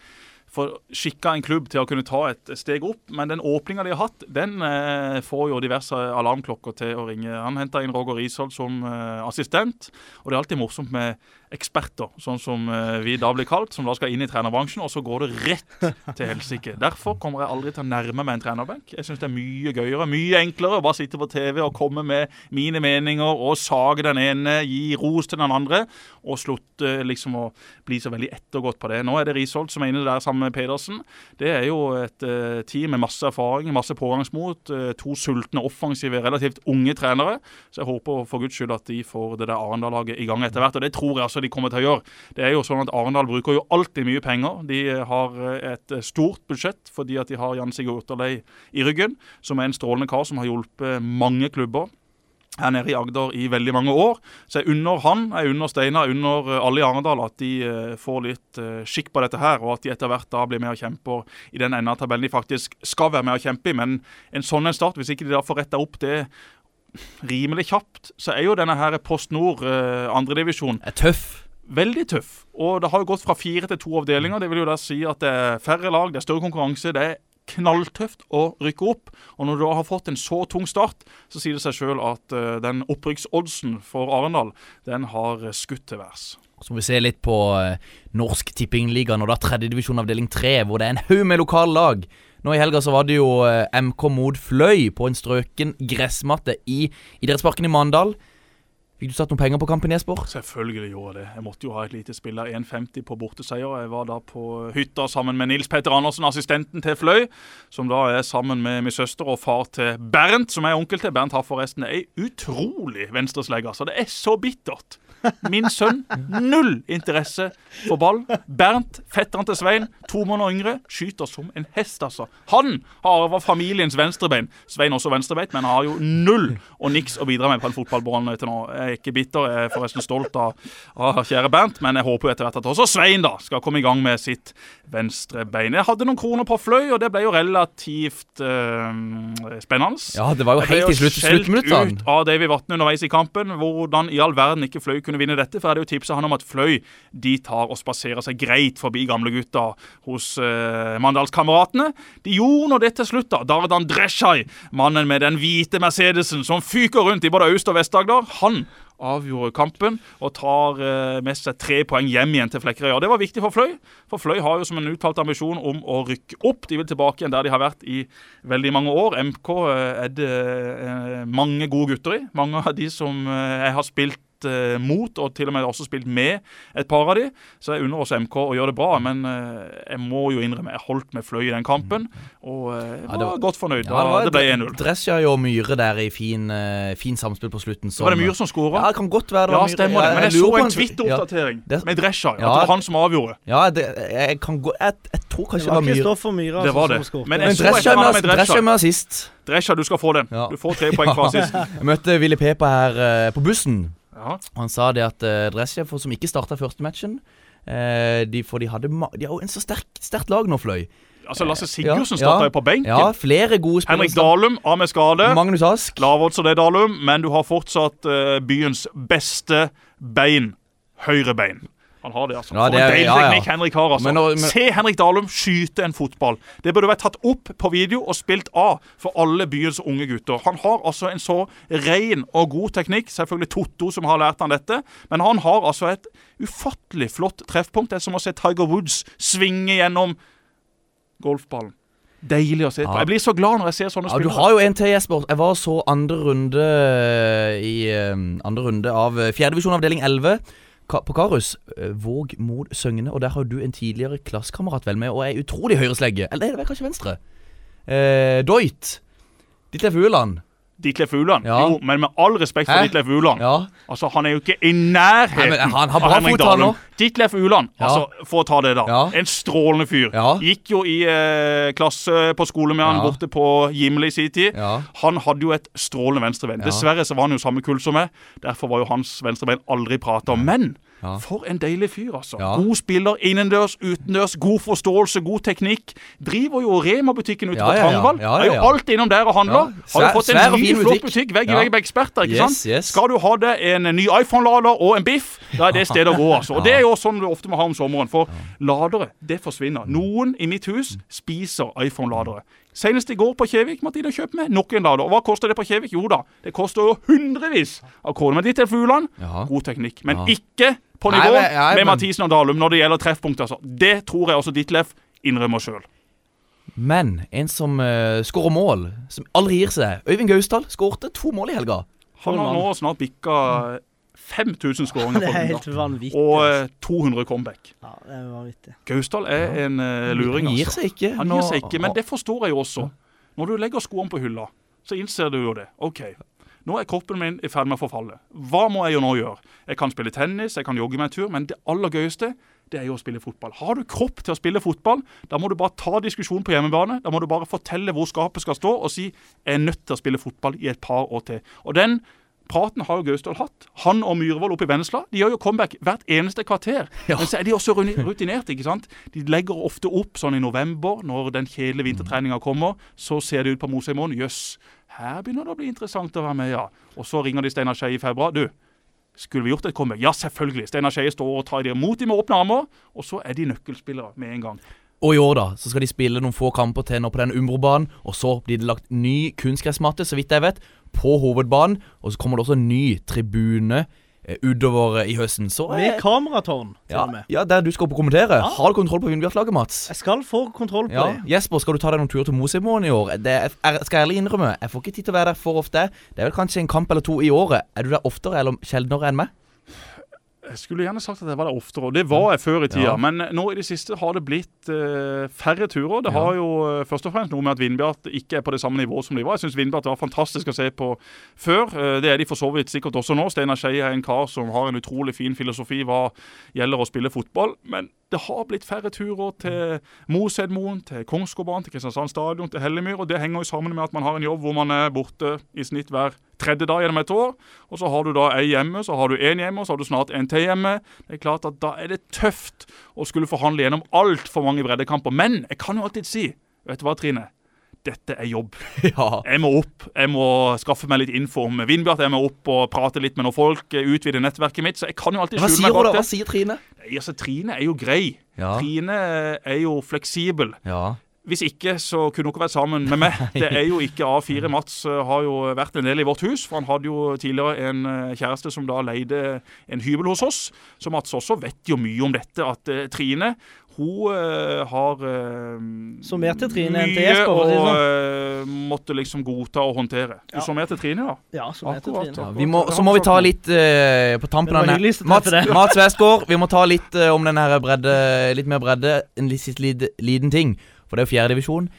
Få skikka en klubb til å kunne ta et steg opp. Men den åpninga de har hatt, den eh, får jo diverse alarmklokker til å ringe. Han henta inn Roger Risholt som eh, assistent, og det er alltid morsomt med eksperter, sånn som eh, vi da blir kalt, som da skal inn i trenerbransjen, og så går det rett til helsike. Derfor kommer jeg aldri til å nærme meg en trenerbenk. Jeg syns det er mye gøyere, mye enklere å bare sitte på TV og komme med mine meninger og sage den ene, gi ros til den andre, og slutte liksom å bli så veldig ettergått på det. Nå er det Risholt som er inne der sammen med Pedersen. Det er jo et eh, team med masse erfaring, masse pågangsmot, eh, to sultne, offensive, relativt unge trenere. Så jeg håper for guds skyld at de får det der Arendal-laget i gang etter hvert. Og det tror jeg altså de kommer til å gjøre. Det er jo sånn at Arendal bruker jo alltid mye penger. De har eh, et eh, stort budsjett fordi at de har Jan Sigurd Otterlei i ryggen, som er en strålende kar som har hjulpet mange klubber her nede i Agder i veldig mange år. Så jeg unner han, jeg unner Steinar, unner eh, alle i Arendal at de eh, får litt eh, skikk på dette her, og at de etter hvert da blir med og kjemper i den enden av tabellen de faktisk skal være med og kjempe i. Men en sånn en start, hvis ikke de da får retta opp det rimelig kjapt, så er jo denne her Post Nord eh, andredivisjon tøff. veldig tøff. Og det har jo gått fra fire til to avdelinger. Det vil jo da si at det er færre lag, det er større konkurranse. det er knalltøft å rykke opp. Og når du da har fått en så tung start, så sier det seg sjøl at eh, den opprykksoddsen for Arendal, den har skutt til værs. Så må vi se litt på eh, Norsk når det er tredjedivisjon avdeling tre, hvor det er en haug med lokale lag. Nå i helga så var det jo eh, MK mot Fløy på en strøken gressmatte i idrettsparken i Mandal. Fikk du satt noen penger på kampen, Jesper? Selvfølgelig gjorde jeg det. Jeg måtte jo ha et lite spill der. 1,50 på borteseier. Jeg var da på hytta sammen med Nils Petter Andersen, assistenten til Fløy. Som da er sammen med min søster og far til Bernt, som er onkel til. Bernt har forresten ei utrolig venstreslegge. Så det er så bittert. Min sønn null interesse for ball. Bernt, fetteren til Svein, to måneder yngre, skyter som en hest, altså. Han har arva familiens venstrebein. Svein også venstrebeint, men har jo null og niks å bidra med på en fotballbane til nå. Jeg er ikke bitter, jeg er forresten stolt av, av kjære Bernt, men jeg håper jo etter hvert at også Svein da skal komme i gang med sitt venstrebein. Jeg hadde noen kroner på Fløy, og det ble jo relativt øh, spennende. Ja, det var jo helt i slutt, sluttminuttene. ut av Davy Vatne underveis i kampen. Hvordan i all verden ikke Fløy kunne vinne dette. For jeg hadde jo tipsa han om at Fløy de tar og spaserer seg greit forbi gamlegutta hos eh, Mandalskameratene. De gjorde nå det til slutt, da. Dardan Dreshai, mannen med den hvite Mercedesen som fyker rundt i både Aust- og Vest-Agder, han avgjorde kampen og tar eh, med seg tre poeng hjem igjen til Flekkerøy. Og Det var viktig for Fløy, for Fløy har jo som en uttalt ambisjon om å rykke opp. De vil tilbake igjen der de har vært i veldig mange år. MK eh, er det eh, mange gode gutter i. Mange av de som eh, jeg har spilt eh, mot, og til og med også spilt med et par av de. Så jeg unner også MK å gjøre det bra, men eh, jeg må jo innrømme jeg holdt med Fløy i den kampen, og eh, Ja, var, det var- godt fornøyd. Ja, det, da det ble 1-0. Dressja og Myhre der i fin, eh, fin samspill på slutten. Så var det Myhre som skåra? Ja, det kan godt være det Ja, var Myhre. stemmer det. Men jeg jeg så en Twitter-oppdatering ja, med Drescher. At Ja. det var han som avgjorde. Ja, det, jeg kan gå Jeg, jeg tror kanskje det var Myhre. Kristoffer Myhre Det var altså, det. Men jeg Men eller med, sist Dresja du skal få den. Ja. Du får tre poeng fra sist. Jeg møtte Willy Pepa her uh, på bussen. Ja. Han sa det at uh, Dresja, som ikke starta første matchen eh, de, For de hadde de har jo en så sterk, sterkt lag nå, Fløy. Altså, Lasse Sigurdsen Ja, starta jo på benken. Ja, flere gode spillere. Henrik Dalum av med skade. Magnus Ask. Lavodds og det, Dalum, men du har fortsatt uh, byens beste bein. Høyrebein. Han har det, altså. Ja, For det en er- deilig ja, ja. Henrik har, altså. Men men- Se Henrik Dalum skyte en fotball. Det burde vært tatt opp på video og spilt av for alle byens unge gutter. Han har altså en så ren og god teknikk. Selvfølgelig Totto som har lært han dette, men han har altså et ufattelig flott treffpunkt. Det er som å se Tiger Woods svinge gjennom golfballen. Deilig å se på. Jeg blir så glad når jeg ser sånne Ja, du har jo en til, Jesper. Jeg var så andre runde i eh, Andre runde av eh, fjerdedivisjon avdeling 11 ka på Karus. eh, Våg mot Søgne. Og der har du en tidligere klassekamerat vel med, og er utrolig høyreslegge. Eller er det kanskje venstre? Eh, Doit. er Ueland. Ditlef Uland. Ja. Jo, men med all respekt for Hæ? Ditlef Uland. Ja. Altså, Han er jo ikke i nærheten Nei, han har av Henrik Dahlum. Dalum. Ditlef Uland, Ja. altså, for å ta det, da. Ja. En strålende fyr. Ja. Gikk jo i eh, klasse på skole med han borte på Gimle i sin tid. Ja. Han hadde jo et strålende venstrebein. Ja. Dessverre så var han jo samme kull som meg. Derfor var jo hans venstrebein aldri prata om. Men Ja. for en deilig fyr, altså. Ja. God spiller innendørs, utendørs, god forståelse, god teknikk. Driver jo Rema-butikken ute på ja, Er jo alltid innom der og handler. Har jo fått en ny, flott butikk. Vegg i vegg med eksperter, ikke Yes, sant? yes. Skal du ha det en ny iPhone-lader og en biff, da er det stedet å gå, altså. Og det er jo sånn du ofte må ha om sommeren, for ladere, det forsvinner. Noen i mitt hus spiser iPhone-ladere. Senest i går på Kjevik måtte de kjøpe med nok en lader. Og hva koster det på Kjevik? Jo da, det koster jo hundrevis av kroner. Men ditt til Fugland, Ja. god teknikk. Men Ja. ikke på nivå nei, nei, med men- Mathisen og Dalum når det gjelder treffpunkt, altså. Det tror jeg også Ditlef innrømmer sjøl. Men en som uh, skårer mål, som aldri gir seg. Øyvind Gausdal skårte to mål i helga. Han har nå snart bikka 5000 skåringer på for helt Og altså. eh, 200 comeback. Ja, det er vanvittig. Gausdal er en uh, luring, Han gir altså. seg ikke. Han gir seg ikke, men det forstår jeg jo også. Når du legger skoene på hylla, så innser du jo det. OK, nå er kroppen min i ferd med å forfalle. Hva må jeg jo nå gjøre? Jeg kan spille tennis, jeg kan jogge meg en tur, men det aller gøyeste det er jo å spille fotball. Har du kropp til å spille fotball, da må du bare ta diskusjonen på hjemmebane. Da må du bare fortelle hvor skapet skal stå, og si jeg er nødt til å spille fotball i et par år til. Og den praten har jo Gausdal hatt. Han og Myhrvold oppe i Vennesla de gjør jo comeback hvert eneste kvarter. Men så er de også rutinerte. ikke sant? De legger ofte opp sånn i november, når den kjedelige vintertreninga kommer. Så ser det ut på Mosheimoen. Jøss, her begynner det å bli interessant å være med, ja. Og så ringer de Steinar Skei i februar. Du, skulle vi gjort et comeback? Ja, selvfølgelig. Steinar Skeie står og tar dem imot dem med åpne armer. Og så er de nøkkelspillere med en gang. Og i år da, så skal de spille noen få kamper til nå på den Umbro-banen, og så blir det lagt ny kunstgressmatte, så vidt jeg vet, på hovedbanen, og så kommer det også en ny tribune eh, utover i høsten. Så Med eh, kameratårn, til ja, og med. ja, der du skal opp og kommentere. Ja. Har du kontroll på Vindbjart-laget, Mats? Jeg skal få kontroll på Ja, det. Jesper, skal du ta deg noen tur til Mosimoen i år? Det er, skal jeg ærlig innrømme, jeg får ikke tid til å være der for ofte. Det er vel kanskje en kamp eller to i året. Er du der oftere eller sjeldnere enn meg? Jeg skulle gjerne sagt at jeg var der oftere, og det var jeg før i tida. Ja. Men nå i det siste har det blitt uh, færre turer. Det Ja. har jo uh, først og fremst noe med at Vindbjart ikke er på det samme nivået som de var. Jeg syns Vindbjart var fantastisk å se på før. Uh, det er de for så vidt sikkert også nå. Steinar Skeie er en kar som har en utrolig fin filosofi hva gjelder å spille fotball. Men det har blitt færre turer til Mosedmoen, til Kongsgårdbanen, til Kristiansand stadion, til Hellemyr. Og det henger jo sammen med at man har en jobb hvor man er borte i snitt hver tredje dag gjennom et år. Og så har du da ei hjemme, så har du én hjemme, og så har du snart en til hjemme. Det er klart at Da er det tøft å skulle forhandle gjennom altfor mange breddekamper. Men jeg kan jo alltid si Vet du hva, Trine? Dette er jobb. Ja. Jeg må opp. Jeg må skaffe meg litt info om Vindbjart. Jeg må opp og prate litt med noen folk. eh, Utvide nettverket mitt. Så jeg kan jo alltid skjule meg hun da? Hva sier Trine? Altså, Trine er jo grei. Ja. Trine er jo fleksibel. Ja. Hvis ikke, så kunne hun ikke vært sammen med meg. Det er jo ikke A4. Mats eh, har jo vært en del i vårt hus, for han hadde jo tidligere en eh, kjæreste som da leide en hybel hos oss. Så Mats også vet jo mye om dette, at eh, Trine hun uh, har uh, Så mer til Trine enn til Jesper, for å eh, måtte liksom godta og håndtere. Du Ja. så mer til Trine, da? Ja, så mer til Trine. Vi må, så må vi ta litt uh, på tampen av Mats. Mats Westgård, vi må ta litt om den her bredde Litt mer bredde. En litt litt, liten ting. For det er jo fjerdedivisjon.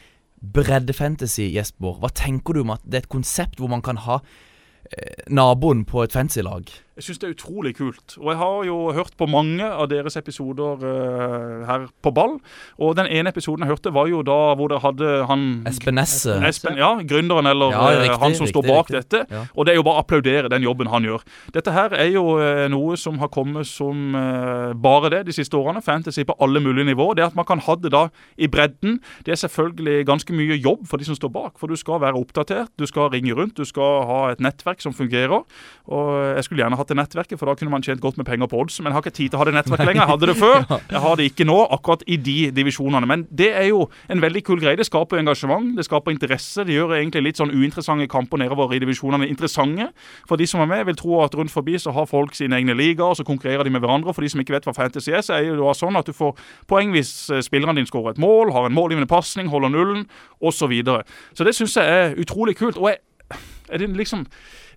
Breddefantasy, Jesper. Hva tenker du om at det er et konsept hvor man kan ha eh, naboen på et fancy-lag? Jeg syns det er utrolig kult. Og jeg har jo hørt på mange av deres episoder uh, her på ball. Og den ene episoden jeg hørte, var jo da hvor dere hadde han Espen Nesse. Espen, ja, gründeren eller Ja, eh, riktig, han som står bak riktig. dette. Ja. Og det er jo bare å applaudere den jobben han gjør. Dette her er jo uh, noe som har kommet som uh, bare det de siste årene. Fantasy på alle mulige nivåer. Det at man kan ha det da i bredden, det er selvfølgelig ganske mye jobb for de som står bak. For du skal være oppdatert, du skal ringe rundt, du skal ha et nettverk som fungerer. Og jeg skulle gjerne hatt det nettverket, for da kunne man tjent godt med penger på odds. Men jeg har ikke tid til å ha det nettverket lenger. Jeg hadde det før. Jeg har det ikke nå, akkurat i de divisjonene. Men det er jo en veldig kul greie. Det skaper engasjement, det skaper interesse. Det gjør egentlig litt sånn uinteressante kamper nedover i divisjonene interessante. For de som er med, vil tro at rundt forbi så har folk sine egne ligaer, så konkurrerer de med hverandre. For de som ikke vet hva fantasy er, så er det sånn at du får poeng hvis eh, spillerne dine skårer et mål, har en målgivende pasning, holder nullen, osv. Så, videre. så det syns jeg er utrolig kult. Og jeg, er det liksom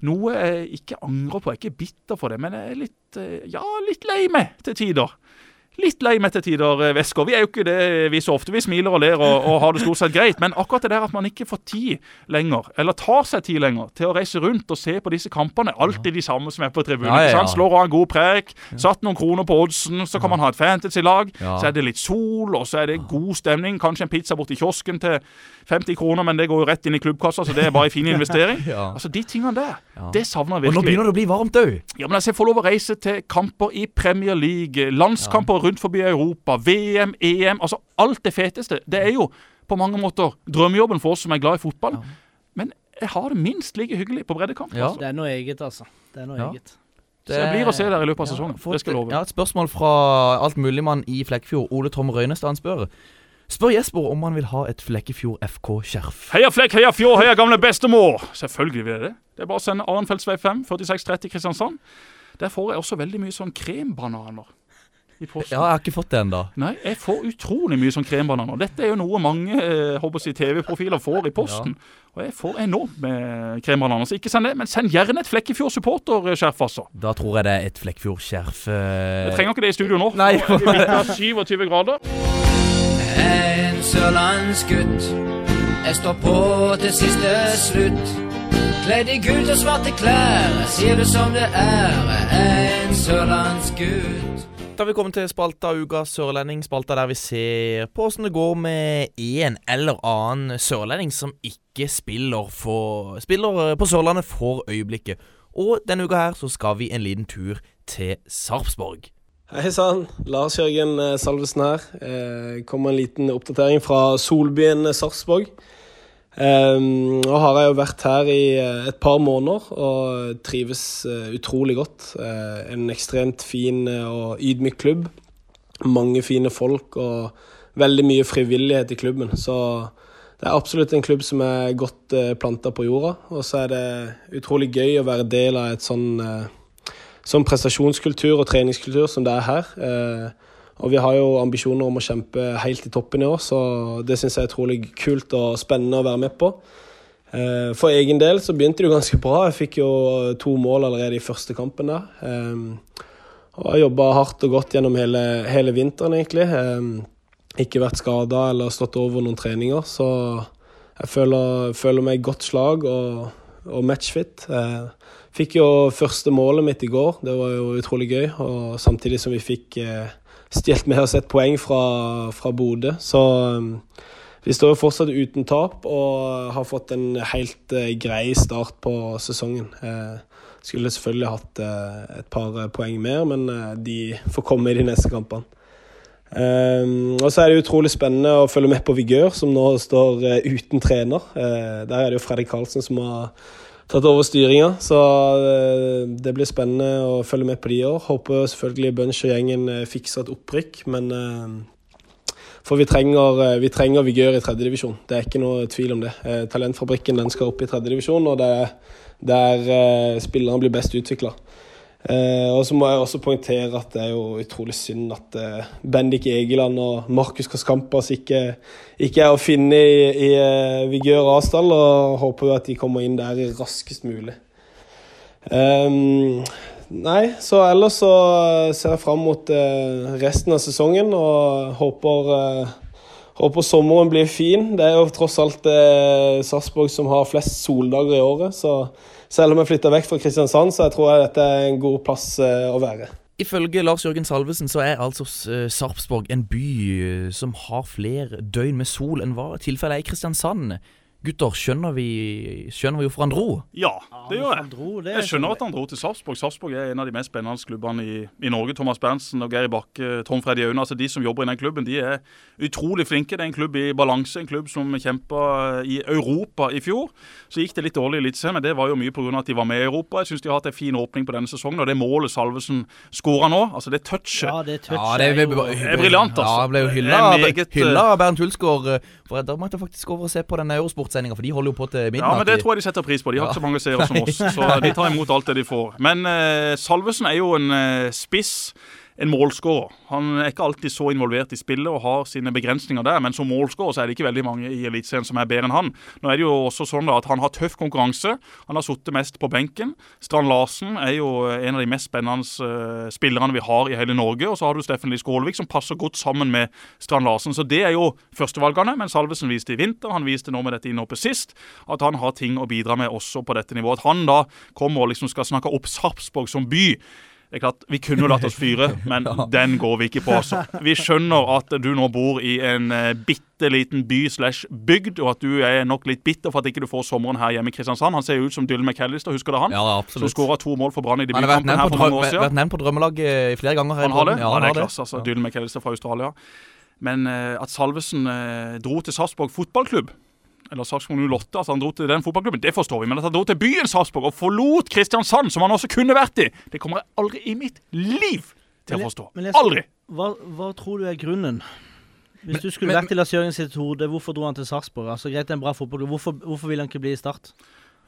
noe jeg ikke angrer på. Jeg er ikke bitter for det, men jeg er litt, eh, ja, litt lei meg til tider. Litt lei meg til tider, eh, Vesker. Vi er jo ikke det vi så ofte. Vi smiler og ler og, og har det stort sett greit. Men akkurat det der at man ikke får tid lenger, eller tar seg tid lenger, til å reise rundt og se på disse kampene. Alltid de samme som er på tribunen. Ja, ja, ja. Slår av en god prek, satt noen kroner på oddsen, så kan man ha et fantasy-lag. Så er det litt sol, og så er det god stemning. Kanskje en pizza borti kiosken til 50 kroner, men det går jo rett inn i klubbkassa, så det er bare en fin investering. Altså, De tingene der, det savner jeg virkelig. Og nå begynner det å bli varmt òg. Ja, men altså, Jeg får lov å reise til kamper i Premier League, landskamper rundt forbi Europa, VM, EM altså Alt det feteste. Det er jo på mange måter drømmejobben for oss som er glad i fotball. Men jeg har det minst like hyggelig på breddekamp. Ja. Altså. Det er noe eget, altså. Det er noe Ja. eget. Så jeg blir å se der i løpet av sesongen. Fått- Det skal jeg love. Ja, et spørsmål fra altmuligmann i Flekkefjord. Ole Tom Røynestad han spør. Spør Jesper om han vil ha et Flekkefjord FK-skjerf. Heia Flekk, heia Fjord, heia gamle bestemor! Selvfølgelig vil jeg det. Det er bare å sende Arnfeldtsvei 5, 4630 Kristiansand. Der får jeg også veldig mye sånn krembananer i posten. Ja, jeg har ikke fått det ennå. Nei, jeg får utrolig mye sånn krembananer. Dette er jo noe mange eh, TV-profiler får i posten. Og jeg får enormt med krembananer. Så ikke send det, men send gjerne et Flekkefjord supporterskjerf, altså. Da tror jeg det er et Flekkefjord-skjerf. eh, Jeg trenger ikke det i studio nå. Nei. Nå er av 27 grader. En sørlandsgutt. Jeg står på til siste slutt. Kledd i gult og svarte klær. Jeg sier det som det er. En sørlandsgutt. Da har vi kommet til spalta Uka sørlending. Spalta der vi ser på åssen det går med en eller annen sørlending som ikke spiller, for, spiller eh, på Sørlandet for øyeblikket. Og denne uka her så skal vi en liten tur til Sarpsborg. Hei sann, Lars Jørgen eh, Salvesen her. Eh, kommer en liten oppdatering fra solbyen Sarpsborg. Eh, nå har jeg jo vært her i eh, et par måneder og trives eh, utrolig godt. Eh, en ekstremt fin og ydmyk klubb. Mange fine folk og veldig mye frivillighet i klubben. Så det er absolutt en klubb som er godt planta på jorda. Og så er det utrolig gøy å være del av et sånn sånn prestasjonskultur og treningskultur som det er her. Og vi har jo ambisjoner om å kjempe helt i toppen i år, så det syns jeg er utrolig kult og spennende å være med på. Eh, for egen del så begynte det jo ganske bra. Jeg fikk jo to mål allerede i første kampen der. Eh, og har jobba hardt og godt gjennom hele, hele vinteren, egentlig. Eh, ikke vært skada eller stått over noen treninger, så jeg føler, føler meg godt slag og, og matchfit. Fikk jo første målet mitt i går, det var jo utrolig gøy. Og samtidig som vi fikk stjålet med oss et poeng fra, fra Bodø. Så um, vi står jo fortsatt uten tap og har fått en helt uh, grei start på sesongen. Uh, skulle selvfølgelig hatt uh, et par poeng mer, men de får komme i de neste kampene. Um, og så er det utrolig spennende å følge med på Vigør, som nå står uten trener. der er det jo Fredrik Karlsen som har tatt over styringa. Så eh, det blir spennende å følge med på de år. Håper selvfølgelig Bunch og gjengen eh, fikser et opprykk, men eh, For vi trenger, vi trenger vigør i tredjedivisjon. Det er ikke noe tvil om det. Talentfabrikken den skal opp i tredjedivisjon, og det er der spillerne blir best utvikla. Eh, og så må jeg også poengtere at det er jo utrolig synd at eh, Bendik Egeland og Markus Kaskampas ikke, ikke, er å finne i, i eh, Vigør Asdal, og håper jo at de kommer inn der raskest mulig. Um, nei, så ellers så ser jeg fram mot eh, resten av sesongen og håper, eh, håper sommeren blir fin. Det er jo tross alt eh, Sarpsborg som har flest soldager i året, så selv om jeg flytter vekk fra Kristiansand, så jeg tror jeg dette er en god plass eh, å være. Ifølge Lars Jørgen Salvesen så er altså eh, Sarpsborg en by eh, som har flere døgn med sol enn hva tilfellet er i Kristiansand. Gutter, skjønner vi, skjønner vi hvorfor han dro? Ja, det gjør jeg. Jeg skjønner at han dro til Sarpsborg. Sarpsborg er en av de mest spennende klubbene i, i Norge. Thomas Berntsen og Geir Bakke, Tom Freddy Aune, altså de som jobber i den klubben, de er utrolig flinke. Det er en klubb i balanse, en klubb som kjempa i Europa i fjor. Så gikk det litt dårlig i Eliteserien, men det var jo mye pga. at de var med i Europa. Jeg syns de har hatt en fin åpning på denne sesongen, og det målet Salvesen skåra nå, altså det touchet Ja, det touchet ja, det er, jo, er briljant, altså. Ja, ble jo hylla, av Bernt Hulsgaard. Eh, for Da måtte jeg faktisk over og se på den Eurosport-sendinga, for de holder jo på til midnatt. Ja, men det tror jeg de setter pris på. De har ikke så mange seere som oss, så de tar imot alt det de får. Men uh, Salvesen er jo en uh, spiss en målskårer. Han er ikke alltid så involvert i spillet og har sine begrensninger der, men som målskårer er det ikke veldig mange i Eliteserien som er bedre enn han. Nå er det jo også sånn at han har tøff konkurranse. Han har sittet mest på benken. Strand Larsen er jo en av de mest spennende uh, spillerne vi har i hele Norge. Og så har du Steffen Lie Skålevik som passer godt sammen med Strand Larsen. Så det er jo førstevalgene, men Salvesen viste i vinter, han viste nå med dette innhoppet sist, at han har ting å bidra med også på dette nivået. At han da kommer og liksom skal snakke opp Sarpsborg som by det er klart, Vi kunne jo latt oss fyre, men ja. den går vi ikke på. altså. Vi skjønner at du nå bor i en uh, bitte liten by slash bygd, og at du er nok litt bitter for at ikke du får sommeren her hjemme i Kristiansand. Han ser jo ut som Dylan McAllister, husker du han? Ja, absolutt. Som skåra to mål for Brann i debutkampen her for noen år siden. Vært nevnt på drømmelaget flere ganger. Han har det? Ja, han, er klasse, altså. Dylan McAllister fra Australia. Men uh, at Salvesen uh, dro til Sarpsborg fotballklubb eller Sarpsborg 08, altså han dro til den fotballklubben, det forstår vi. Men at han dro til byen Sarpsborg og forlot Kristiansand, som han også kunne vært i, det kommer jeg aldri i mitt liv til å forstå. Aldri! Hva, hva tror du er grunnen? Hvis men, du skulle men, vært i Lars Jørgen sitt hode, hvorfor dro han til Sarpsborg? Altså, greit, det en bra fotballklubb. Hvorfor, hvorfor vil han ikke bli i Start?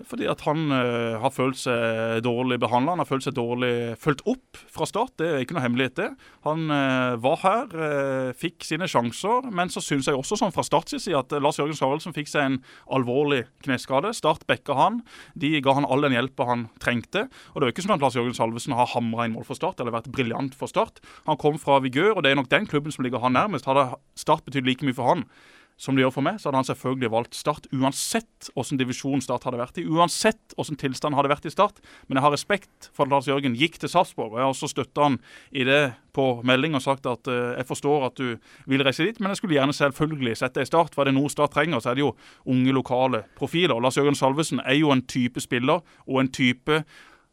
Fordi at han uh, har følt seg dårlig behandla, han har følt seg dårlig fulgt opp fra start. Det er ikke noe hemmelighet, det. Han uh, var her, uh, fikk sine sjanser, men så syns jeg også sånn fra Start side at Lars Jørgen Sarelsen fikk seg en alvorlig kneskade. Start backa han. De ga han all den hjelpa han trengte. Og det er jo ikke sånn at Lars Jørgen Salvesen har hamra inn mål for Start eller vært briljant for Start. Han kom fra Vigør, og det er nok den klubben som ligger han nærmest. Hadde Start betydd like mye for han som det gjør for meg, så hadde han selvfølgelig valgt Start uansett hvordan divisjon Start hadde vært i. Uansett hvordan tilstand hadde vært i Start. Men jeg har respekt for at Lars Jørgen gikk til Sarpsborg. Og jeg har også støtta han i det på melding og sagt at uh, jeg forstår at du vil reise dit, men jeg skulle gjerne selvfølgelig sett deg i Start. For er det noe Start trenger, så er det jo unge, lokale profiler. Og Lars Jørgen Salvesen er jo en type spiller og en type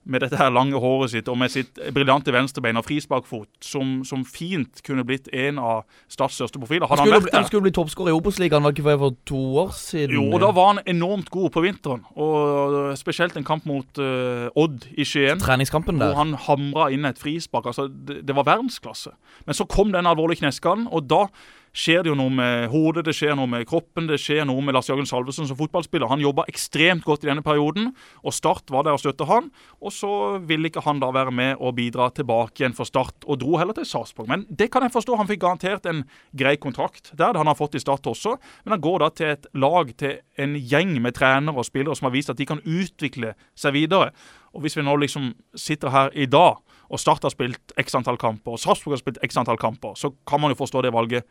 med dette her lange håret sitt og med sitt briljante venstrebein og frisparkfot, som, som, fint kunne blitt en av Stads største profiler. Hadde han, vært der Han skulle bli toppskårer i Obos-ligaen, for to år siden? Jo, og da var han enormt god på vinteren. Og spesielt en kamp mot uh, Odd i Skien. Treningskampen der. Hvor han hamra inn et frispark. Altså, det, det var verdensklasse. Men så kom den alvorlige kneskaden, og da skjer det jo noe med hodet, det skjer noe med kroppen, det skjer noe med Lars Jørgen Salvesen som fotballspiller. Han jobba ekstremt godt i denne perioden, og Start var der og støtta han. Og så ville ikke han da være med og bidra tilbake igjen for Start, og dro heller til Sarpsborg. Men det kan jeg forstå. Han fikk garantert en grei kontrakt der, det han har fått i Start også. Men han går da til et lag, til en gjeng med trenere og spillere som har vist at de kan utvikle seg videre. Og hvis vi nå liksom sitter her i dag, og Start har spilt x antall kamper, og Sarpsborg har spilt x antall kamper, så kan man jo forstå det valget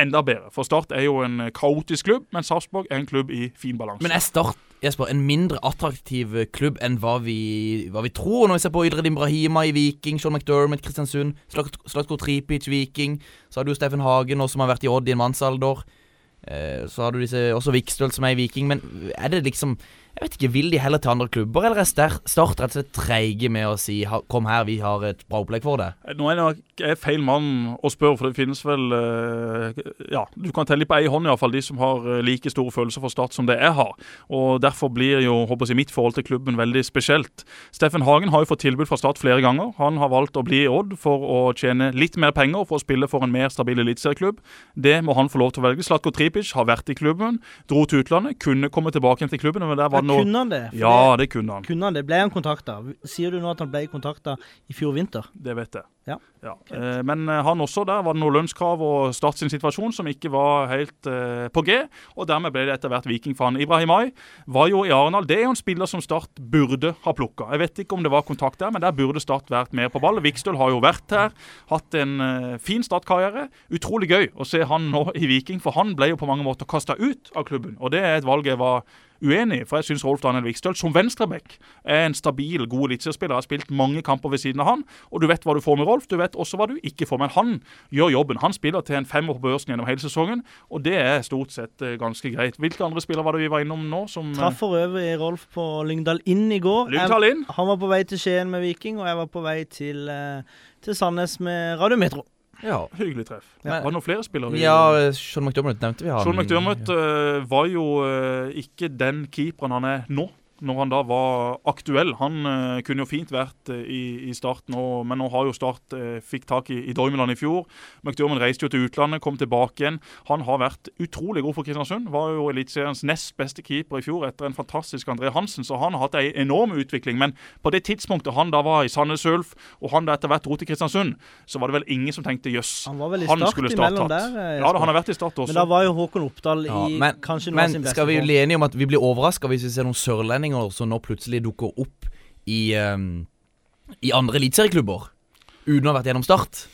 enda bedre. For Start er jo en kaotisk klubb, men Sarpsborg er en klubb i fin balanse. Men er Start Jesper, en mindre attraktiv klubb enn hva vi, hva vi tror? Når vi ser på Idredin Imbrahima i Viking, Sean McDermott, Kristiansund, Slatko Tripic, Viking. Så har du Steffen Hagen, også, som har vært i Odd i en mannsalder. Eh, så har du disse, også Vikstøl, som er i Viking. Men er det liksom Jeg vet ikke, Vil de heller til andre klubber, eller er Start rett og slett treige med å si 'kom her, vi har et bra opplegg for det'? Nå er jeg er feil mann å spørre, for det finnes vel eh, Ja, du kan telle på ei hånd iallfall de som har eh, like store følelser for Start som det jeg har. Og Derfor blir jo håper jeg, mitt forhold til klubben veldig spesielt. Steffen Hagen har jo fått tilbud fra Start flere ganger. Han har valgt å bli i Odd for å tjene litt mer penger for å spille for en mer stabil eliteserieklubb. Det må han få lov til å velge. Slatko Tripic har vært i klubben, dro til utlandet, kunne komme tilbake til klubben. Men der var Ja, kunne han det? For Ja, det kunne han. Kunne han det? Ble han kontakta? Sier du nå at han ble kontakta i fjor vinter? Det vet jeg. Ja. Eh, men eh, han også, der var det noen lønnskrav og Start sin situasjon som ikke var helt eh, på G. Og dermed ble det etter hvert Viking for han. Ibrahimai var jo i Arendal. Det er jo en spiller som Start burde ha plukka. Jeg vet ikke om det var kontakt der, men der burde Start vært mer på ball. Vikstøl har jo vært her, hatt en eh, fin startkarriere. Utrolig gøy å se han nå i Viking, for han ble jo på mange måter kasta ut av klubben. Og det er et valg jeg var uenig i, for jeg syns Rolf Daniel Vikstøl som venstreback er en stabil, god eliteseriespiller. Har spilt mange kamper ved siden av han, og du vet hva du får med Rolf. Du vet også hva du ikke får. Men han gjør jobben. Han spiller til en femmer på børsen gjennom hele sesongen, og det er stort sett eh, ganske greit. Hvilke andre spillere var det vi var innom nå? som... eh, Traff for øvrig Rolf på Lyngdal inn i går. Lyngdal inn. Jeg- Han var på vei til Skien med Viking, og jeg var på vei til, eh, til Sandnes med Radiometro. Ja. Hyggelig treff. Men, Var det noen flere spillere? vi- Ja, Sean McDermott nevnte vi. han. Sean McDermott uh, var jo uh, ikke den keeperen han er nå. Når han da var aktuell. Han eh, kunne jo fint vært eh, i, i Start nå, men nå har jo Start eh, fikk tak i, i Doimeland i fjor. McDermott reiste jo til utlandet, kom tilbake igjen. Han har vært utrolig god for Kristiansund. Var jo Eliteseriens nest beste keeper i fjor etter en fantastisk André Hansen, så han har hatt en enorm utvikling. Men på det tidspunktet han da var i Sandnes Ulf, og han da etter hvert dro til Kristiansund, så var det vel ingen som tenkte jøss, Han var vel i han start skulle Start hatt. der. eh, Ja, da, han har vært i Start også. Men da var jo Håkon Oppdal Ja, i men, kanskje noe av sin men skal vi bli enige om at vi blir overraska hvis vi ser noen sørlendinger som nå plutselig dukker opp i, um, i andre eliteserieklubber? Uten å ha vært gjennom Start?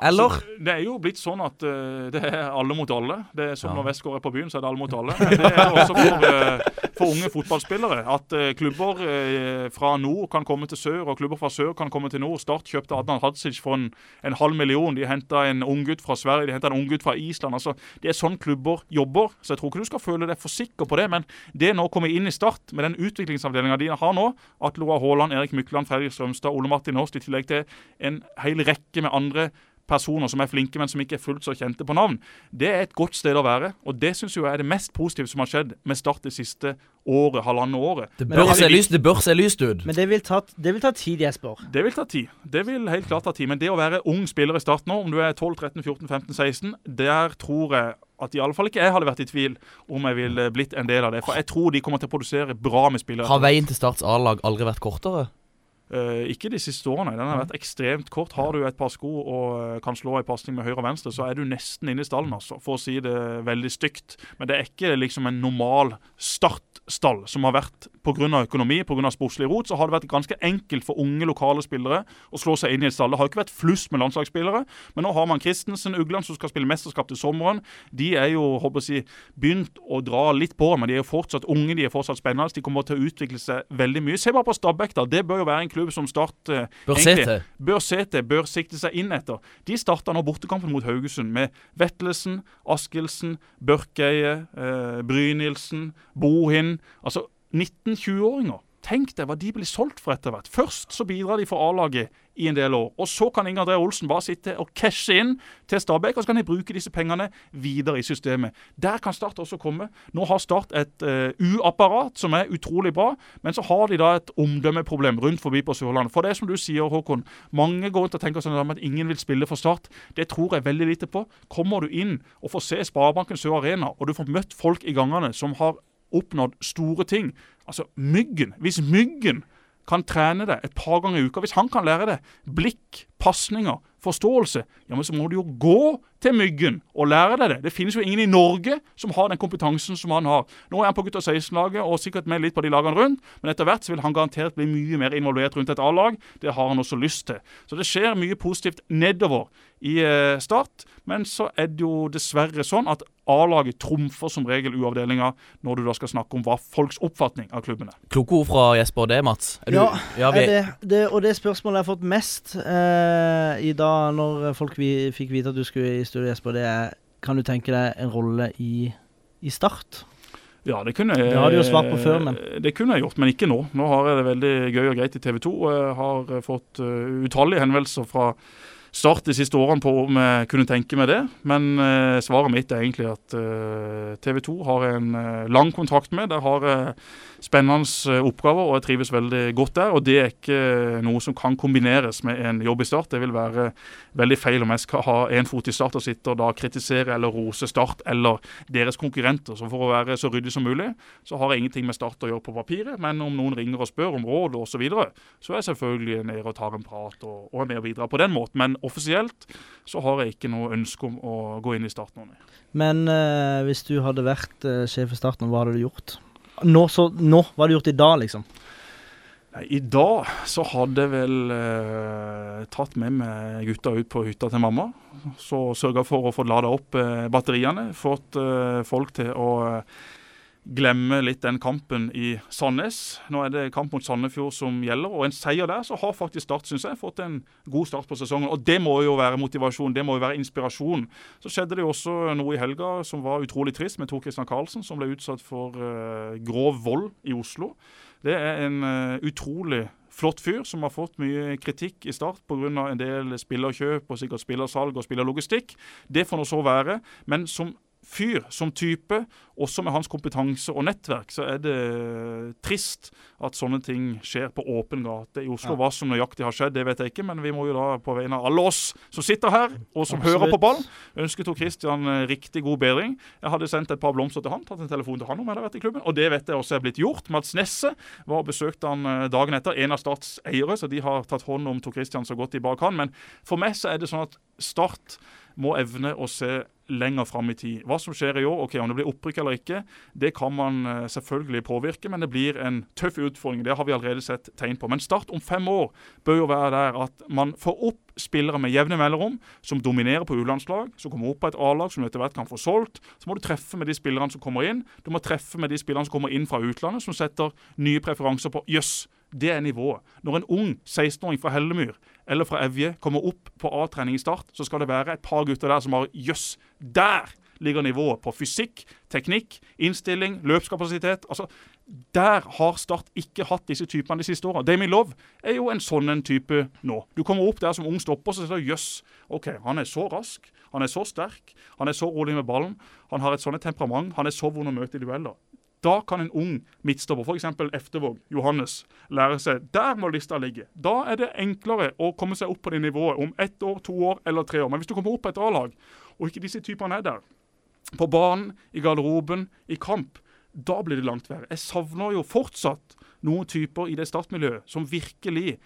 Eller? Så det er jo blitt sånn at uh, det er alle mot alle. Det er som Ja. når Westgård er på byen, så er det alle mot alle. Men det er også for, uh, for unge fotballspillere. At uh, klubber fra nord kan komme til sør, og klubber fra sør kan komme til nord. Start kjøpte Adnan Hadzic for en, en halv million. De henta en unggutt fra Sverige, de henta en unggutt fra Island. altså Det er sånn klubber jobber. Så jeg tror ikke du skal føle deg for sikker på det. Men det nå kommer inn i Start med den utviklingsavdelinga de har nå, Atle Roar Haaland, Erik Mykland, Fredrik Strømstad, Ole Martin Horst, i tillegg til en hel rekke med andre personer som er flinke, men som ikke er fullt så kjente på navn. Det er et godt sted å være, og det syns jeg er det mest positive som har skjedd med Start det siste året, halvannet året. Det bør, det- se lyst, det bør se lyst ut. Men det vil, ta, det vil ta tid, Jesper. Det vil ta tid. Det vil helt klart ta tid. Men det å være ung spiller i Start nå, om du er 12, 13, 14, 15, 16, der tror jeg at i alle fall ikke jeg hadde vært i tvil om jeg ville blitt en del av det. For jeg tror de kommer til å produsere bra med spillere. Har veien til Starts A-lag aldri vært kortere? Eh, ikke de siste årene. Den har vært ekstremt kort. Har du et par sko og eh, kan slå en pasning med høyre og venstre, så er du nesten inne i stallen, altså, for å si det veldig stygt. Men det er ikke liksom en normal startstall som har vært pga. økonomi, pga. sportslig rot. Så har det vært ganske enkelt for unge lokale spillere å slå seg inn i et stall. Det har ikke vært flust med landslagsspillere, men nå har man Christensen, Ugland, som skal spille mesterskap til sommeren. De er jo håper jeg, begynt å dra litt på, men de er jo fortsatt unge, de er fortsatt spennende. De kommer til å utvikle seg veldig mye. Se bare på Stabæk, da. Det bør jo være en klubb som Start eh, Bør egentlig bør se til, bør sikte seg inn etter. De starta nå bortekampen mot Haugesund med Vetlesen, Askildsen, Børkeie, eh, Brynildsen, Bohin. Altså 19-20-åringer. Tenk deg hva de blir solgt for etter hvert. Først så bidrar de for A-laget i en del år. Og så kan Inger André Olsen bare sitte og cashe inn til Stabæk, og så kan de bruke disse pengene videre i systemet. Der kan Start også komme. Nå har Start et eh, U-apparat som er utrolig bra, men så har de da et omdømmeproblem rundt forbi på Sørlandet. For det er som du sier, Håkon, mange går rundt og tenker sånn at ingen vil spille for Start. Det tror jeg veldig lite på. Kommer du inn og får se Sparebanken Sør Arena, og du får møtt folk i gangene som har oppnådd store ting Altså, Myggen. Hvis Myggen kan trene det et par ganger i uka, hvis han kan lære det blikk, pasninger, forståelse, ja, men så må du jo gå til Myggen og lære deg det. Det finnes jo ingen i Norge som har den kompetansen som han har. Nå er han på gutta 16-laget og sikkert med litt på de lagene rundt, men etter hvert så vil han garantert bli mye mer involvert rundt et A-lag. Det har han også lyst til. Så det skjer mye positivt nedover i eh, Start, men så er det jo dessverre sånn at A-laget trumfer som regel U-avdelinga når du da skal snakke om hva folks oppfatning av klubben er. Kloke ord fra Jesper det, Mats. Er du- Ja, ja, vi, er det, det, og det spørsmålet jeg har fått mest eh, i dag, når folk vi, fikk vite at du skulle i studio, Jesper, det er Kan du tenke deg en rolle i, i Start? Ja, det kunne jeg Det har du jo svart på før, men- Det kunne jeg gjort, men ikke nå. Nå har jeg det veldig gøy og greit i TV 2. Jeg har fått eh, utallige henvendelser fra Start de siste årene på om jeg kunne tenke meg det. Men eh, svaret mitt er egentlig at TV 2 har en eh, lang kontrakt med. Der har jeg spennende eh, oppgaver, og jeg trives veldig godt der. Og det er ikke noe som kan kombineres med en jobb i Start. Det vil være veldig feil om jeg skal ha én fot i Start og sitte og da kritisere eller rose Start eller deres konkurrenter. Så for å være så ryddig som mulig, så har jeg ingenting med Start å gjøre på papiret. Men om noen ringer og spør om råd osv., så, videre, så er jeg selvfølgelig nede og tar en prat og, og er med og bidrar på den måten. Men offisielt så har jeg ikke noe ønske om å gå inn i Start nå. Men eh, hvis du hadde vært eh, sjef i Start nå, hva hadde du gjort? Nå, så, nå, hva hadde du gjort i dag, liksom? Nei, I dag så hadde jeg vel eh, tatt med meg gutta ut på hytta til mamma. Så sørga for å få lada opp eh, batteriene. Fått eh, folk til å glemme litt den kampen i Sandnes. Nå er det kamp mot Sandefjord som gjelder, og en seier der så har faktisk Start synes jeg, fått en god start på sesongen. Og Det må jo være motivasjon, det må jo være inspirasjon. Så skjedde det jo også noe i helga som var utrolig trist, med Tor Christian Karlsen, som ble utsatt for uh, grov vold i Oslo. Det er en uh, utrolig flott fyr som har fått mye kritikk i start pga. en del spillerkjøp og sikkert spillersalg og spillerlogistikk. Det får nå så være. Men som fyr, som type, også med hans kompetanse og nettverk, så er det trist at sånne ting skjer på åpen gate i Oslo. Ja. Hva som nøyaktig har skjedd, det vet jeg ikke, men vi må jo da på vegne av alle oss som sitter her, og som Absolutt. hører på ball, ønske Tor Christian eh, riktig god bedring. Jeg hadde sendt et par blomster til han, tatt en telefon til han om jeg hadde vært i klubben, og det vet jeg også er blitt gjort. Mats Nesse var og besøkte han eh, dagen etter, en av Starts eiere, så de har tatt hånd om Tor Christian så godt de bare kan. Men for meg så er det sånn at Start må evne å se lenger fram i tid. Hva som skjer i år, ok, om det blir opprykk eller ikke, det kan man eh, selvfølgelig påvirke, men det blir en tøff utfordring. Det har vi allerede sett tegn på. Men Start om fem år bør jo være der at man får opp spillere med jevne mellomrom, som dominerer på U-landslag, som kommer opp på et A-lag som du etter hvert kan få solgt. Så må du treffe med de spillerne som kommer inn. Du må treffe med de spillerne som kommer inn fra utlandet, som setter nye preferanser på jøss. Det er nivået. Når en ung 16-åring fra Hellemyr eller fra Evje kommer opp på A-trening i Start, så skal det være et par gutter der som har jøss. Der ligger nivået på fysikk, teknikk, innstilling, løpskapasitet. Altså, der har Start ikke hatt disse typene de siste åra. Damien Love er jo en sånn en type nå. Du kommer opp der som ung stopper, så sier du jøss. OK, han er så rask, han er så sterk, han er så rolig med ballen, han har et sånt temperament, han er så vond å møte i dueller. Da kan en ung midtstopper, f.eks. Eftervåg, Johannes, lære seg Der må lista ligge. Da er det enklere å komme seg opp på det nivået om ett år, to år eller tre år. Men hvis du kommer opp på et A-lag, og ikke disse typene er der, på banen, i garderoben, i kamp, da blir det langt verre. Jeg savner jo fortsatt noen typer i det startmiljøet som virkelig,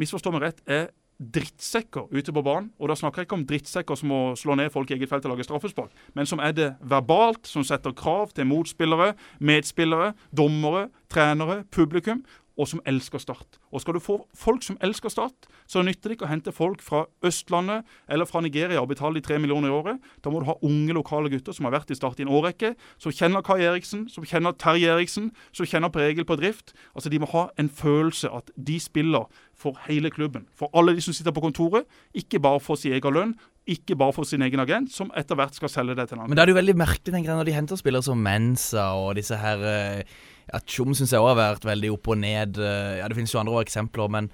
misforstå meg rett, er drittsekker ute på banen. Og da snakker jeg ikke om drittsekker som må slå ned folk i eget felt og lage straffespark, men som er det verbalt, som setter krav til motspillere, medspillere, dommere, trenere, publikum. Og som elsker Start. Og Skal du få folk som elsker Start, så nytter det ikke å hente folk fra Østlandet eller fra Nigeria og betale de tre millioner i året. Da må du ha unge lokale gutter som har vært i Start i en årrekke, som kjenner Kai Eriksen, som kjenner Terje Eriksen, som kjenner Pregel regel på drift. Altså De må ha en følelse at de spiller for hele klubben. For alle de som sitter på kontoret, ikke bare for sin egen lønn, ikke bare for sin egen agent, som etter hvert skal selge det til en annen. Men da er det jo veldig merkelig tenker jeg, når de henter spillere som Mensa og disse her eh, Ja, Tjom syns jeg òg har vært veldig opp og ned. eh, Ja, Det finnes jo andre eksempler, men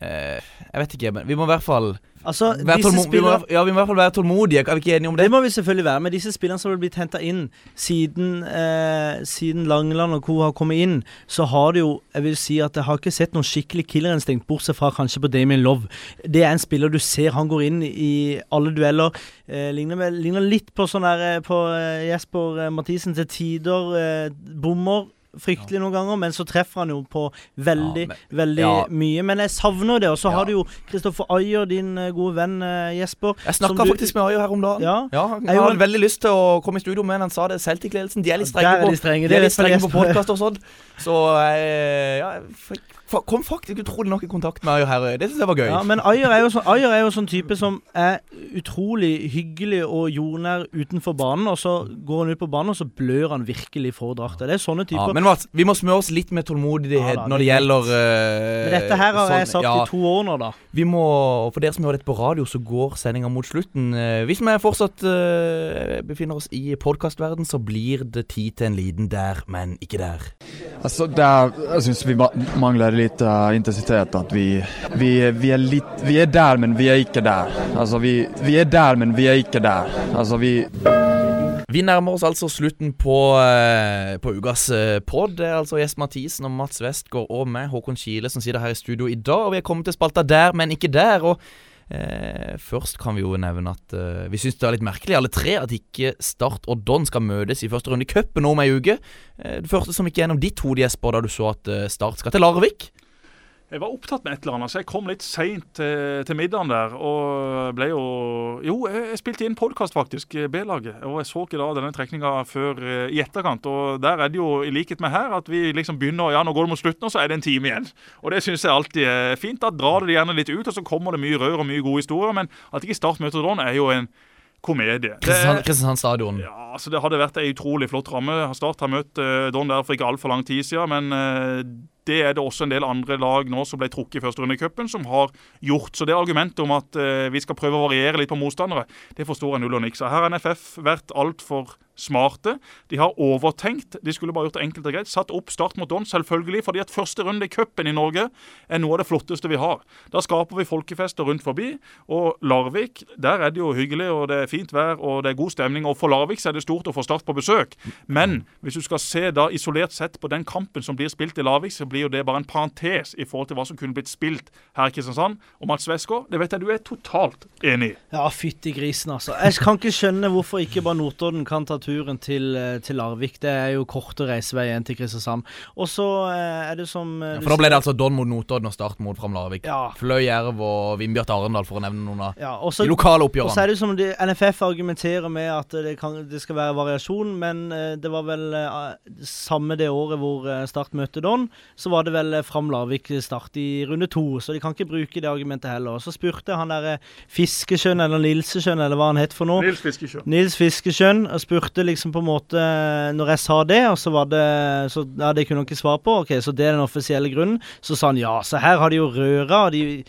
eh, Jeg vet ikke. Men vi må i hvert fall Altså, være, disse spillere, vi må, ja, vi må i hvert fall være tålmodige. Er vi ikke enige om det? Det må vi selvfølgelig være. Men disse spillerne som har blitt henta inn siden, eh, siden Langeland og co. har kommet inn, så har det jo Jeg vil si at jeg har ikke sett noen skikkelig killerinstinkt, bortsett fra kanskje på Damien Love. Det er en spiller du ser han går inn i alle dueller. Eh, ligner, med, ligner litt på sånn der eh, på eh, Jesper Mathisen til tider. Eh, bommer fryktelig noen ganger, men så treffer han jo på veldig, men- veldig mye. Men jeg savner det. Og så har du jo Kristoffer Ayer, din eh, gode venn eh, Jesper. Jeg snakka faktisk med Ayer her om dagen. Ja. han Jeg hadde veldig lyst til å komme i studio, men han sa det. Celtic-ledelsen de er litt strenge på, de er litt strenge på podkast og sånn. Så jeg ja, jeg kom faktisk utrolig nok i kontakt med Ayer her. Det syns jeg var gøy. Ja, men Ayer er jo sånn Ayer er jo sånn type som er utrolig hyggelig og jordnær utenfor banen, og så går han ut på banen, og så blør han virkelig for drakta. Det er sånne typer. Ja, men Mats, vi må smøre oss litt med tålmodighet Ja da, når det er gjelder eh, Men dette her har jeg sånn- sagt ja, i to år nå, da. Vi må, For dere som hører dette på radio, så går sendinga mot slutten. Eh, Hvis vi fortsatt eh, befinner oss i podkastverden, så blir det tid til en liten der, men ikke der. Altså, det er, jeg syns vi mangler litt uh, intensitet. At vi, vi, vi er litt Vi er der, men vi er ikke der. Altså, vi, vi er der, men vi er ikke der. Altså, vi Vi nærmer oss altså slutten på, eh, på ukas eh, pod. Det er altså Gjest Mathisen og Mats Westgård og meg, Håkon Kile, som sitter her i studio i dag. Og vi er kommet til spalta der, men ikke der. Og eh, først kan vi jo nevne at eh, vi syns det er litt merkelig, alle tre, at ikke Start og Don skal møtes i første runde i cupen om ei uke. Eh, det første som gikk gjennom ditt hode, Jesper, da du så at eh, Start skal til Larvik. Jeg var opptatt med et eller annet, så jeg kom litt seint til, til middagen der. Og ble jo Jo, jeg spilte inn podkast, faktisk, eh, B-laget. Og jeg så ikke da denne trekninga før eh, i etterkant. Og der er det jo, i likhet med her, at vi liksom begynner Ja, nå går det mot slutten, og så er det en time igjen. Og det syns jeg alltid er fint. Da drar det gjerne litt ut, og så kommer det mye rør og mye gode historier. Men at ikke Start møter Don, er jo en komedie. Kristiansand stadion. ja, altså Det hadde vært ei utrolig flott ramme. Start har møtt uh, Don der for ikke altfor lang tid siden, men uh, det er det også en del andre lag nå som ble trukket i første runde i cupen, som har gjort. Så det argumentet om at uh, vi skal prøve å variere litt på motstandere, det forstår jeg null og niks. av. Her har NFF vært altfor smarte. De har overtenkt. De skulle bare gjort det enkelt og greit. Satt opp Start mot Don, selvfølgelig, fordi at første runde i cupen i Norge er noe av det flotteste vi har. Da skaper vi folkefester rundt forbi. Og Larvik, der er det jo hyggelig, og det er fint vær og det er god stemning. Og for Larvik så er det stort å få Start på besøk. Men hvis du skal se da isolert sett på den kampen som blir spilt i Larvik, så blir jo det bare en parentes i forhold til hva som kunne blitt spilt her i Kristiansand. Og Mats Westgård, det vet jeg du er totalt enig i. Ja, fytti grisen, altså. Jeg kan ikke skjønne hvorfor ikke bare Notodden kan ta turen til, eh, til Larvik. Det er jo korte igjen til Kristiansand. Og så eh, er det som eh, du For da ble det altså Don mot Notodden og Start mot Fram Larvik. Ja. Fløy, Jerv og Vindbjart Arendal, for å nevne noen av ja, også, de lokale oppgjørene. Og så er det som de, NFF argumenterer med at det, kan, det skal være variasjon, men eh, det var vel eh, samme det året hvor eh, Start møtte Don, så var det vel eh, Fram Larvik start i runde to, så de kan ikke bruke det argumentet heller. Så spurte han derre Fiskesjøen eller Nilsesjøen eller hva han het for noe. Nils Fiskesjø. Nils Fiskesjøen og spurte liksom på en måte Når jeg sa det, og så var det så, Ja, det kunne han ikke svare på. Ok, Så det er den offisielle grunnen. Så sa han ja, så her har de jo røra. Og de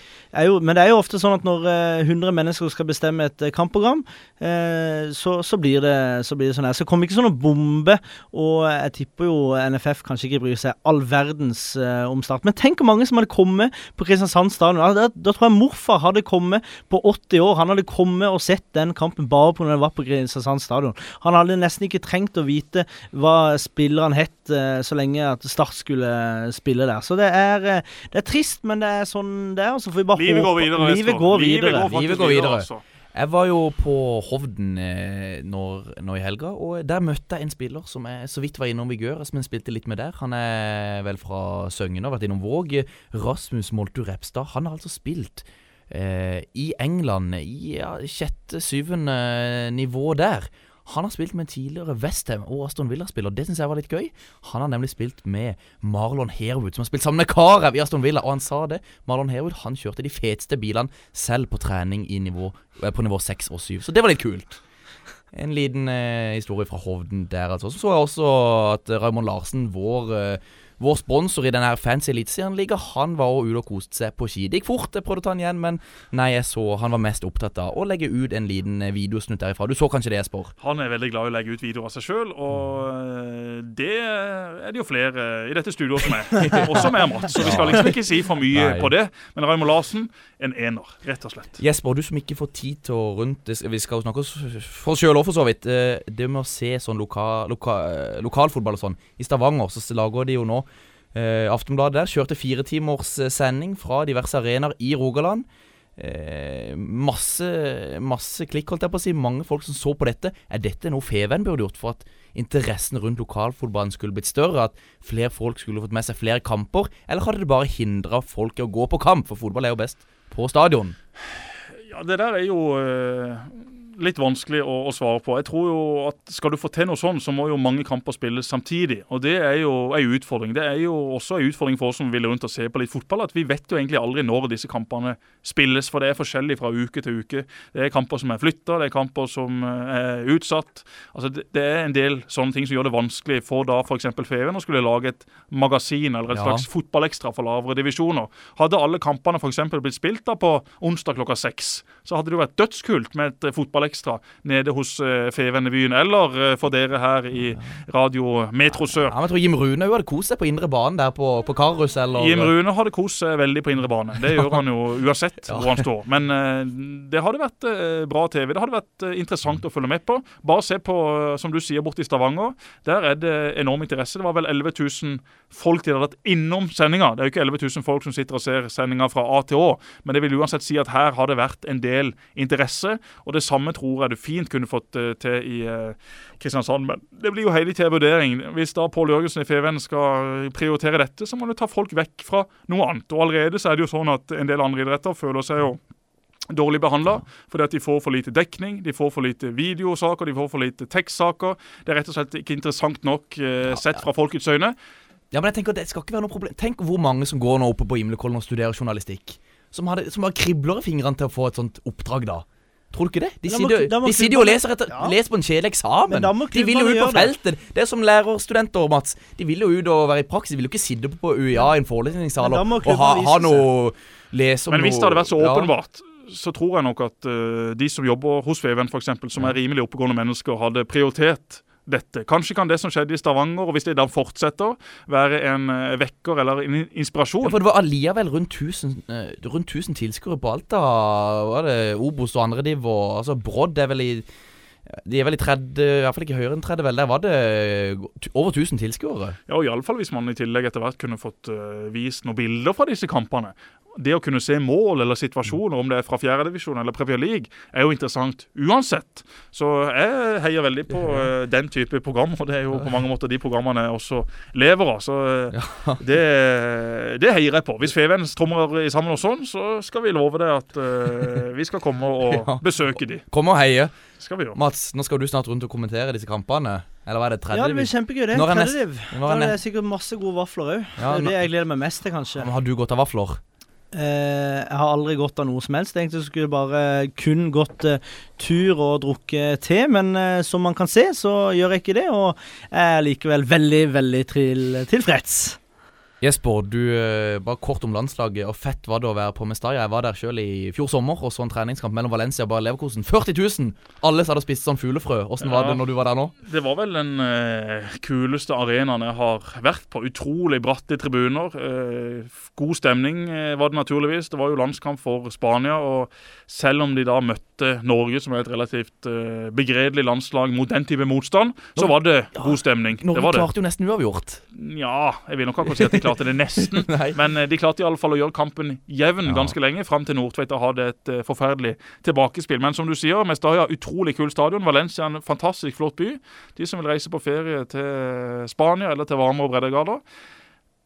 jo, men det er jo ofte sånn at når eh, 100 mennesker skal bestemme et eh, kampprogram, eh, så, så, blir det, så blir det sånn her. Så kommer kom ikke sånn noen bombe, og jeg tipper jo NFF kanskje ikke bryr seg all verdens eh, om Start. Men tenk hvor mange som hadde kommet på Kristiansand stadion. Da, da tror jeg morfar hadde kommet på 80 år. Han hadde kommet og sett den kampen bare pga. det var på Kristiansand stadion. Han hadde nesten ikke trengt å vite hva spillerne het, eh, så lenge at Start skulle spille der. Så det er, eh, det er trist, men det er sånn det er. og Så får vi bare Livet går videre. Livet går videre. Livet går videre. altså. Jeg var jo på Hovden eh, når, nå i helga, og der møtte jeg en spiller som jeg så vidt var innom i går, som jeg spilte litt med der. Han er vel fra Søgne og vært innom Våg. Rasmus Moltu Repstad. Han har altså spilt eh, i England i ja, sjette, syvende nivå der. Han har spilt med tidligere Westham og Aston Villa-spiller, det syns jeg var litt gøy. Han har nemlig spilt med Marlon Herwood, som har spilt sammen med Karev i Aston Villa, og han sa det. Marlon Herwood han kjørte de feteste bilene selv på trening nivå, eh, på nivå 6 og 7, så det var litt kult. En liten eh, historie fra Hovden der, altså. Så så jeg også at Raymond Larsen, vår, eh, vår sponsor i denne fancy eliteserien-liga, han var også ute og koste seg på ski. Det gikk fort, jeg prøvde å ta han igjen, men nei, jeg så han var mest opptatt av å legge ut en liten eh, videosnutt derifra. Du så kanskje det, Jesper? Han er veldig glad i å legge ut videoer av seg sjøl, og eh, det er det jo flere i dette studioet som er. Også med Mats, så vi skal liksom ikke si for mye Nei. på det. Men Raymond Larsen, en ener, rett og slett. Jesper, du som ikke får tid til å rundt Vi skal jo snakke oss for oss sjøl òg, for så vidt. Eh, Det med å se sånn loka, loka, eh, lokalfotball og sånn. I Stavanger så lager de jo nå eh, Aftenbladet der kjørte fire eh, sending fra diverse arenaer i Rogaland. eh, masse, masse klikk, holdt jeg på å si. Mange folk som så på dette. Er dette noe Feven burde gjort for at interessen rundt lokalfotballen skulle blitt større? At flere folk skulle fått med seg flere kamper? Eller hadde det bare hindra folk i å gå på kamp? For fotball er jo best på stadion. Ja, Det der er jo eh, litt vanskelig å, å, svare på. Jeg tror jo at Skal du få til noe sånn, så må jo mange kamper spilles samtidig. og Det er jo en utfordring. Det er jo også en utfordring for oss som vil rundt og se på litt fotball. at Vi vet jo egentlig aldri når disse kampene spilles, for det er forskjellig fra uke til uke. Det er kamper som er flytta, det er kamper som eh, er utsatt. Altså det, det, er en del sånne ting som gjør det vanskelig for da f.eks. Feven å skulle lage et magasin eller et ja. slags fotballekstra for lavere divisjoner. Hadde alle kampene f.eks. blitt spilt da på onsdag klokka seks, så hadde det jo vært dødskult med et fotballekstra nede hos uh, Fevenevyen, eller uh, for dere her i Radio Metro Sør. Ja, jeg tror Jim Rune hadde kost seg på indre bane der på, på Karus, eller Jim Rune hadde kost seg veldig på indre bane. Det gjør han jo uansett ja. hvor han står. Men uh, det hadde vært bra TV. Det hadde vært interessant å følge med på. Bare se på, som du sier, borte i Stavanger. Der er det enorm interesse. Det var vel 11 000 folk de hadde vært innom sendinga. Det er jo ikke 11 000 folk som sitter og ser sendinga fra A til Å, men det vil uansett si at her har det vært en del interesse. Og det samme tror jeg du fint kunne fått uh, til i uh, Kristiansand. Men det blir jo hele tida vurdering. Hvis da Pål Jørgensen i FVN skal prioritere dette, så må du ta folk vekk fra noe annet. Og allerede så er det jo sånn at en del andre idretter føler seg jo dårlig behandla fordi at de får for lite dekning, de får for lite videosaker, de får for lite tekstsaker. Det er rett og slett ikke interessant nok eh, sett fra folkets øyne. Ja, men jeg tenker det skal ikke være noe problem Tenk hvor mange som går nå oppe på Imlekollen og studerer journalistikk. Som, hadde, som bare kribler i fingrene til å få et sånt oppdrag, da. Tror du ikke det? De sitter, de sitter jo og leser, etter, ja. leser, på en kjedelig eksamen. De vil jo ut på feltet. Det. det er som lærerstudenter, Mats. De vil jo ut og være i praksis. De vil jo ikke sitte på UiA i en forelesningssal og ha, ha noe lese om Men hvis det hadde vært så åpenbart så tror jeg nok at uh, de som jobber hos Feven, f.eks., som er rimelig oppegående mennesker, hadde prioritert dette. Kanskje kan det som skjedde i Stavanger, og hvis det da fortsetter, være en uh, vekker eller en inspirasjon. Ja, for Det var alliavel rundt 1000, uh, rundt 1000 tilskuere på Alta. Var det Obos og andre div? Og, altså Brodd er vel i de er vel i tredje, i hvert fall ikke høyere enn tredje, vel. Der var det over 1000 tilskuere. Ja, og iallfall hvis man i tillegg etter hvert kunne fått uh, vist noen bilder fra disse kampene det å kunne se mål eller situasjoner, om det er fra fjerdedivisjon eller Premier League, er jo interessant uansett. Så jeg heier veldig på uh, den type program, og det er jo på mange måter de programmene jeg også lever av. Så det, det, heier jeg på. Hvis Feven strømmer sammen og sånn, så skal vi love det at vi skal komme og besøke de. Kom og heie. Skal vi gjøre. Mats, nå skal du snart rundt og kommentere disse kampene. Eller hva er det? Tredje Ja, det blir kjempegøy, det. Tredjediv. Da er det sikkert masse gode vafler òg. Ja, det er det jeg gleder meg mest til, kanskje. Men har du godt av vafler? Uh, jeg har aldri gått av noe som helst. Egentlig skulle jeg bare kun gått uh, tur og drukket te, men uh, som man kan se, så gjør jeg ikke det. Og jeg er likevel veldig, veldig til, tilfreds. Jesper, du, eh, bare kort om landslaget. Og fett var det å være på Mestalla. Jeg var der sjøl i fjor sommer og så en treningskamp mellom Valencia og Bayer Leverkosen. 40 000! Alle hadde spist sånn fuglefrø. Åssen ja, var det når du var der nå? Det var vel den uh, kuleste arenaen jeg har vært på. Utrolig bratte tribuner. Uh, god stemning uh, var det naturligvis. Det var jo landskamp for Spania. Og selv om de da møtte Norge, som er et relativt uh, begredelig landslag mot den type motstand, så var det god stemning. Norge klarte jo nesten uavgjort. Ja, jeg vil nok akkurat si at de klarte det nesten. men eh, de klarte i alle fall å gjøre kampen jevn ja. ganske lenge, fram til Nordtveit hadde et forferdelig tilbakespill. Men som du sier, Mestalla utrolig kul stadion. Valencia en fantastisk flott by. De som vil reise på ferie til Spania eller til varme og breddegrader,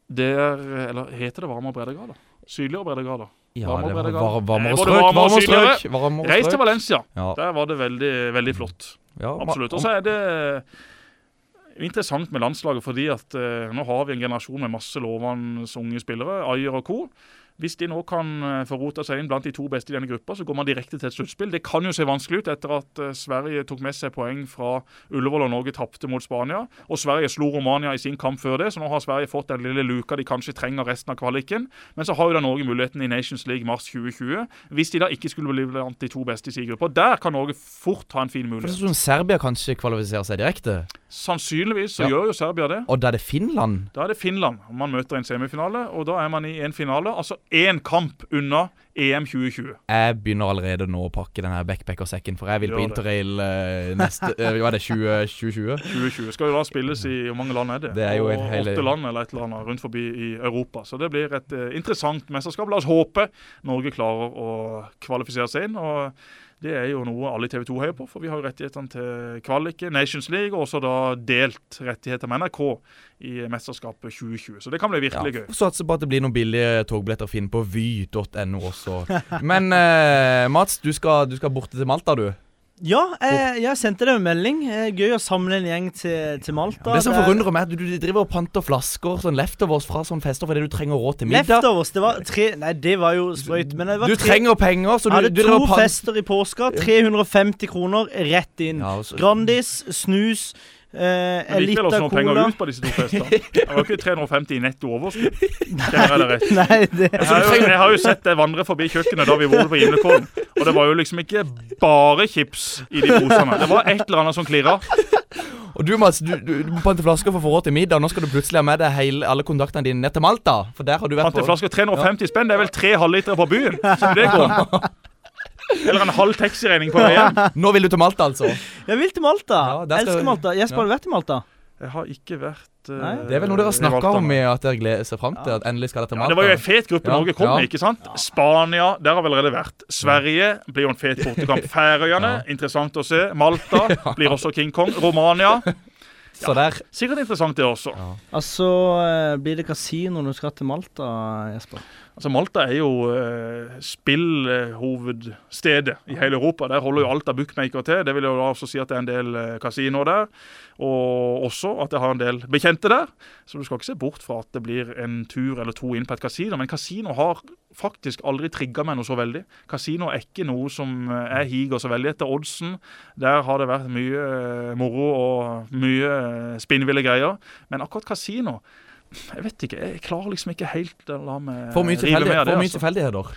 det er Eller heter det varme og breddegrader? Sydligere breddegrader? Ja, varme det var varmere strøk. Varmere strøk. Reis til Valencia. Ja. Der var det veldig, veldig flott. Ja, Absolutt. Og så er det interessant med landslaget fordi at uh, nå har vi en generasjon med masse lovende unge spillere, Ayer og co. Hvis de nå kan uh, få rota seg inn blant de to beste i denne gruppa, så går man direkte til et sluttspill. Det kan jo se vanskelig ut etter at uh, Sverige tok med seg poeng fra Ullevål og Norge tapte mot Spania. Og Sverige slo Romania i sin kamp før det, så nå har Sverige fått den lille luka de kanskje trenger resten av kvaliken. Men så har jo da Norge muligheten i Nations League mars 2020, hvis de da ikke skulle bli blant de to beste i sin gruppe. Der kan Norge fort ha en fin mulighet. For sånn Serbia kanskje kvalifiserer seg direkte? Sannsynligvis så Ja. gjør jo Serbia det. Og da er det Finland. Da er det Finland man møter i en semifinale, og da er man i en finale. Altså én kamp unna EM 2020. Jeg begynner allerede nå å pakke denne backpackersekken, for jeg vil på Gjør på interrail uh, neste uh, Hva er det, 20, 2020? 2020 skal jo da spilles i Hvor mange land er det? Det er jo et hele- Åtte land eller et eller annet rundt forbi i Europa. Så det blir et uh, interessant mesterskap. La oss håpe Norge klarer å kvalifisere seg inn. og det er jo noe alle i TV 2 heier på, for vi har jo rettighetene til kvaliket, Nations League, og også da delt rettigheter med NRK i mesterskapet 2020. Så det kan bli virkelig Ja, gøy. Satser på at det blir noen billige togbilletter å finne på vy.no også. Men eh, Mats, du skal, du skal borte til Malta, du. Ja, jeg, jeg sendte deg en melding. Eh, Gøy å samle en gjeng til, til Malta. Det som er- forundrer meg, er at du, du driver og panter flasker sånn leftovers fra sånne fester fordi du trenger råd til middag. Leftovers, det var tre Nei, det var jo sprøyt. Men det var Du trenger penger, så jeg du, hadde du to fester i påska. 350 kroner rett inn. Ja, altså- Grandis, snus, eh, Men en likevel også noen penger ut på disse to festene. Det var ikke 350 i netto overskudd. Nei, det Jeg har, jo, jeg har jo sett det vandre forbi kjøkkenet da vi var på Gimlekollen. Og det var jo liksom ikke bare chips i de posene. Det var et eller annet som klirra. Og du, Mats, du, du, du må pante flasker for å få råd til middag. Nå skal du plutselig ha med deg hele, alle kontaktene dine ned til Malta. For der har du vært på Pante flasker 350 spenn. Det er vel tre halvlitere på byen? Som det går. Eller en halv taxiregning på vei hjem. Nå vil du til Malta, altså? Jeg vil til Malta. Ja, skal- Elsker Malta. Jesper, Ja. har du vært i Malta? Jeg har ikke vært uh, Nei. Det er vel noe dere har snakka om i at dere gleder seg fram til? At endelig skal dere til Ja, Malta? det var jo en fet gruppe Norge kom ja. med. ikke sant? Spania, der har vi allerede vært. Sverige blir jo en fet bortekamp. Færøyene, interessant å se. Malta blir også King Kong. Romania, Så der sikkert interessant det også. Altså, eh, blir det kasino når du skal til Malta, Jesper? Altså Malta er jo uh, spillhovedstedet i hele Europa. Der holder jo alt av bookmaker til. Det vil jo da også si at det er en del uh, kasinoer der. Og også at jeg har en del bekjente der. Så du skal ikke se bort fra at det blir en tur eller to inn på et kasino. Men kasino har faktisk aldri trigga meg noe så veldig. Kasino er ikke noe som eh, jeg higer så veldig etter. Oddsen, der har det vært mye eh, moro og mye eh, spinnville greier. Men akkurat kasino jeg vet ikke. Jeg klarer liksom ikke helt å la meg rive med det. for mye altså. tilfeldigheter.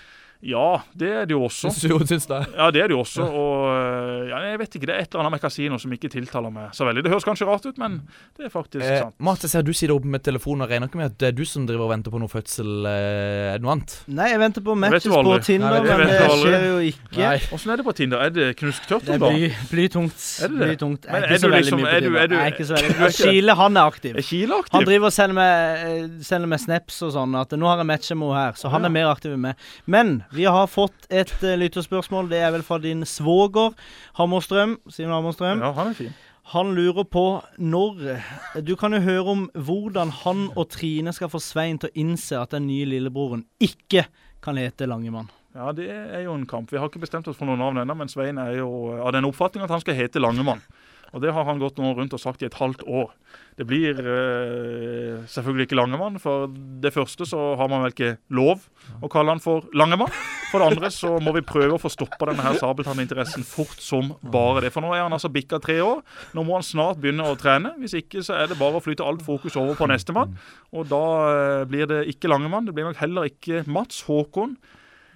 Ja, det er det jo også. Syns du syns det? Ja, det er det jo også. Og øh, ja, jeg vet ikke, det er et eller annet med kasino som ikke tiltaler meg så veldig. Det høres kanskje rart ut, men det er faktisk Eh, sant. Mats, jeg ser du sitter oppe med telefonen og regner ikke med at det er du som driver og venter på noe fødsel. Eh, er det noe annet? Nei, jeg venter på matches du på. Tinder, Nei, men det skjer jo ikke. Åssen er det på Tinder? Er det knusktørt Det Det blir blytungt. Er det det? Blytungt. Jeg er det ikke så veldig liksom- mye på er du- Tinder. er du- Jeg er ikke så du veldig Kile, Skile, han er aktiv. Er Kile aktiv? Han driver og sender meg, eh, sender meg snaps og sånn, at nå har jeg matcha med henne her. Så han er mer aktiv enn meg. Men vi har fått et uh, lytterspørsmål. Det er vel fra din svoger Hammerstrøm. Simen Hammerstrøm. Ja, han er fin. Han lurer på når Du kan jo høre om hvordan han og Trine skal få Svein til å innse at den nye lillebroren ikke kan hete Langemann. Ja, det er jo en kamp. Vi har ikke bestemt oss for noe navn ennå, men Svein er jo av den oppfatning at han skal hete Langemann. Og det har han gått nå rundt og sagt i et halvt år. Det blir eh, selvfølgelig ikke Langemann. For det første så har man vel ikke lov å kalle han for Langemann. For det andre så må vi prøve å få stoppa denne her sabeltanninteressen fort som bare det. For nå er han altså bikka tre år. Nå må han snart begynne å trene. Hvis ikke så er det bare å flytte alt fokus over på nestemann. Og da eh, blir det ikke Langemann. Det blir nok heller ikke Mats Håkon.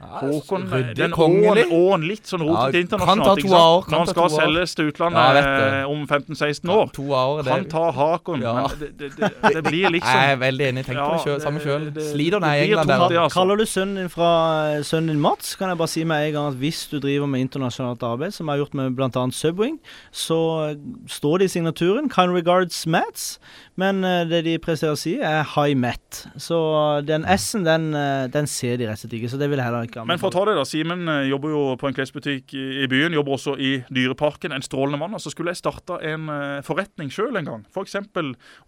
Håkon, Ryddig, den kongelig. åen, litt sånn rotete Ja, internasjonalt. kan ta ikke to sant? år, kan Når han skal selges til utlandet det. eh, om 15-16 år. To år, det Han tar Hakon, Ja. men det, det, det, det blir liksom Jeg er veldig enig. Tenk på det selv, Ja, samme sjøl. Sliter det i England der. altså. Kaller du sønnen din fra eh, sønnen din Mats, kan jeg bare si med en gang at hvis du driver med internasjonalt arbeid, som jeg har gjort med bl.a. Subwing, så eh, står det i signaturen 'Kind regards Mats', men eh, det de presterer å si, er 'High Met'. Så eh, den S-en, den, eh, den ser de rett og slett ikke, så det vil jeg heller ikke Men for å ta det da, Simen eh, jobber jo på en klesbutikk i byen, jobber også i Dyreparken, en strålende mann. Og så skulle jeg starta en eh, forretning sjøl en gang. F.eks.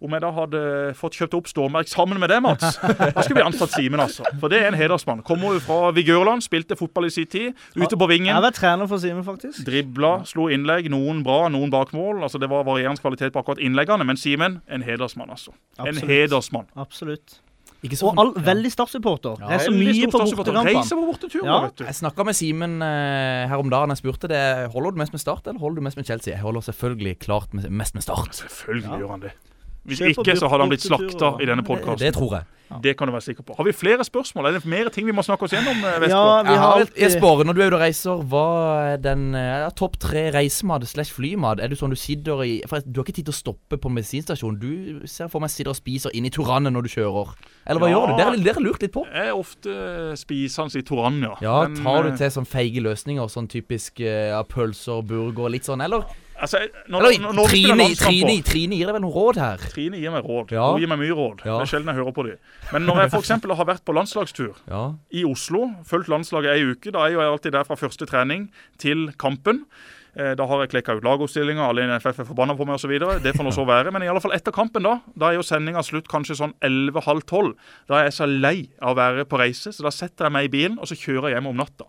om jeg da hadde fått kjøpt opp stormerk sammen med deg, Mats. Da skulle vi ansatt Simen, altså. For det er en hedersmann. Kommer jo fra Vigørland, spilte fotball i sin tid. Ute på Jeg vingen. har vært trener for Simen, faktisk. Dribla, slo innlegg. Noen bra, noen bakmål. Altså Det var varierende kvalitet på akkurat innleggene. Men Simen, en hedersmann, altså. En hedersmann. Absolutt. Og all, veldig Start-supporter. Det er så mye på. Reiser bortetur, Ja. Jeg snakka med Simen eh, her om dagen. Jeg spurte det Holder du mest med Start, eller holder du mest med Chelsea? Jeg holder selvfølgelig klart med, mest med Start. Selvfølgelig gjør han det. Hvis ikke, så hadde han blitt slakta i denne Det, podkasten. det tror jeg. Det kan du være sikker på. Har vi flere spørsmål? Er det mer ting vi må snakke oss gjennom? eh, Ja, vi har alltid Jesper, når du er ute og reiser, hva er den ja, topp tre reisemat slash flymat? Er du sånn du sitter i For Du har ikke tid til å stoppe på bensinstasjonen. Du ser for meg sitter og spiser inn i Turanne når du kjører. Eller hva Ja. gjør du? Dere, har dere lurt litt på. Jeg er ofte spisende i Toranet, ja. Ja, Men, Tar du eh, til sånn feige løsninger, sånn typisk eh, ja, pølser, burger, litt sånn, eller? Altså, når, Eller når, når Trine, Trine, på, Trine, gir deg vel noen råd her? Trine gir meg råd. Ja. Hun gir meg mye råd. Ja. Det er sjelden jeg hører på dem. Men når jeg f.eks. har vært på landslagstur Ja. i Oslo, fulgt landslaget ei uke, da er jeg alltid der fra første trening til kampen. Eh, Da har jeg klekka ut lagoppstillinga, alle i NFF er forbanna på meg osv. Det får nå så være. Men i alle fall etter kampen, da Da er jo sendinga slutt kanskje sånn 11-halv 12. Da er jeg så lei av å være på reise, så da setter jeg meg i bilen og så kjører jeg hjem om natta.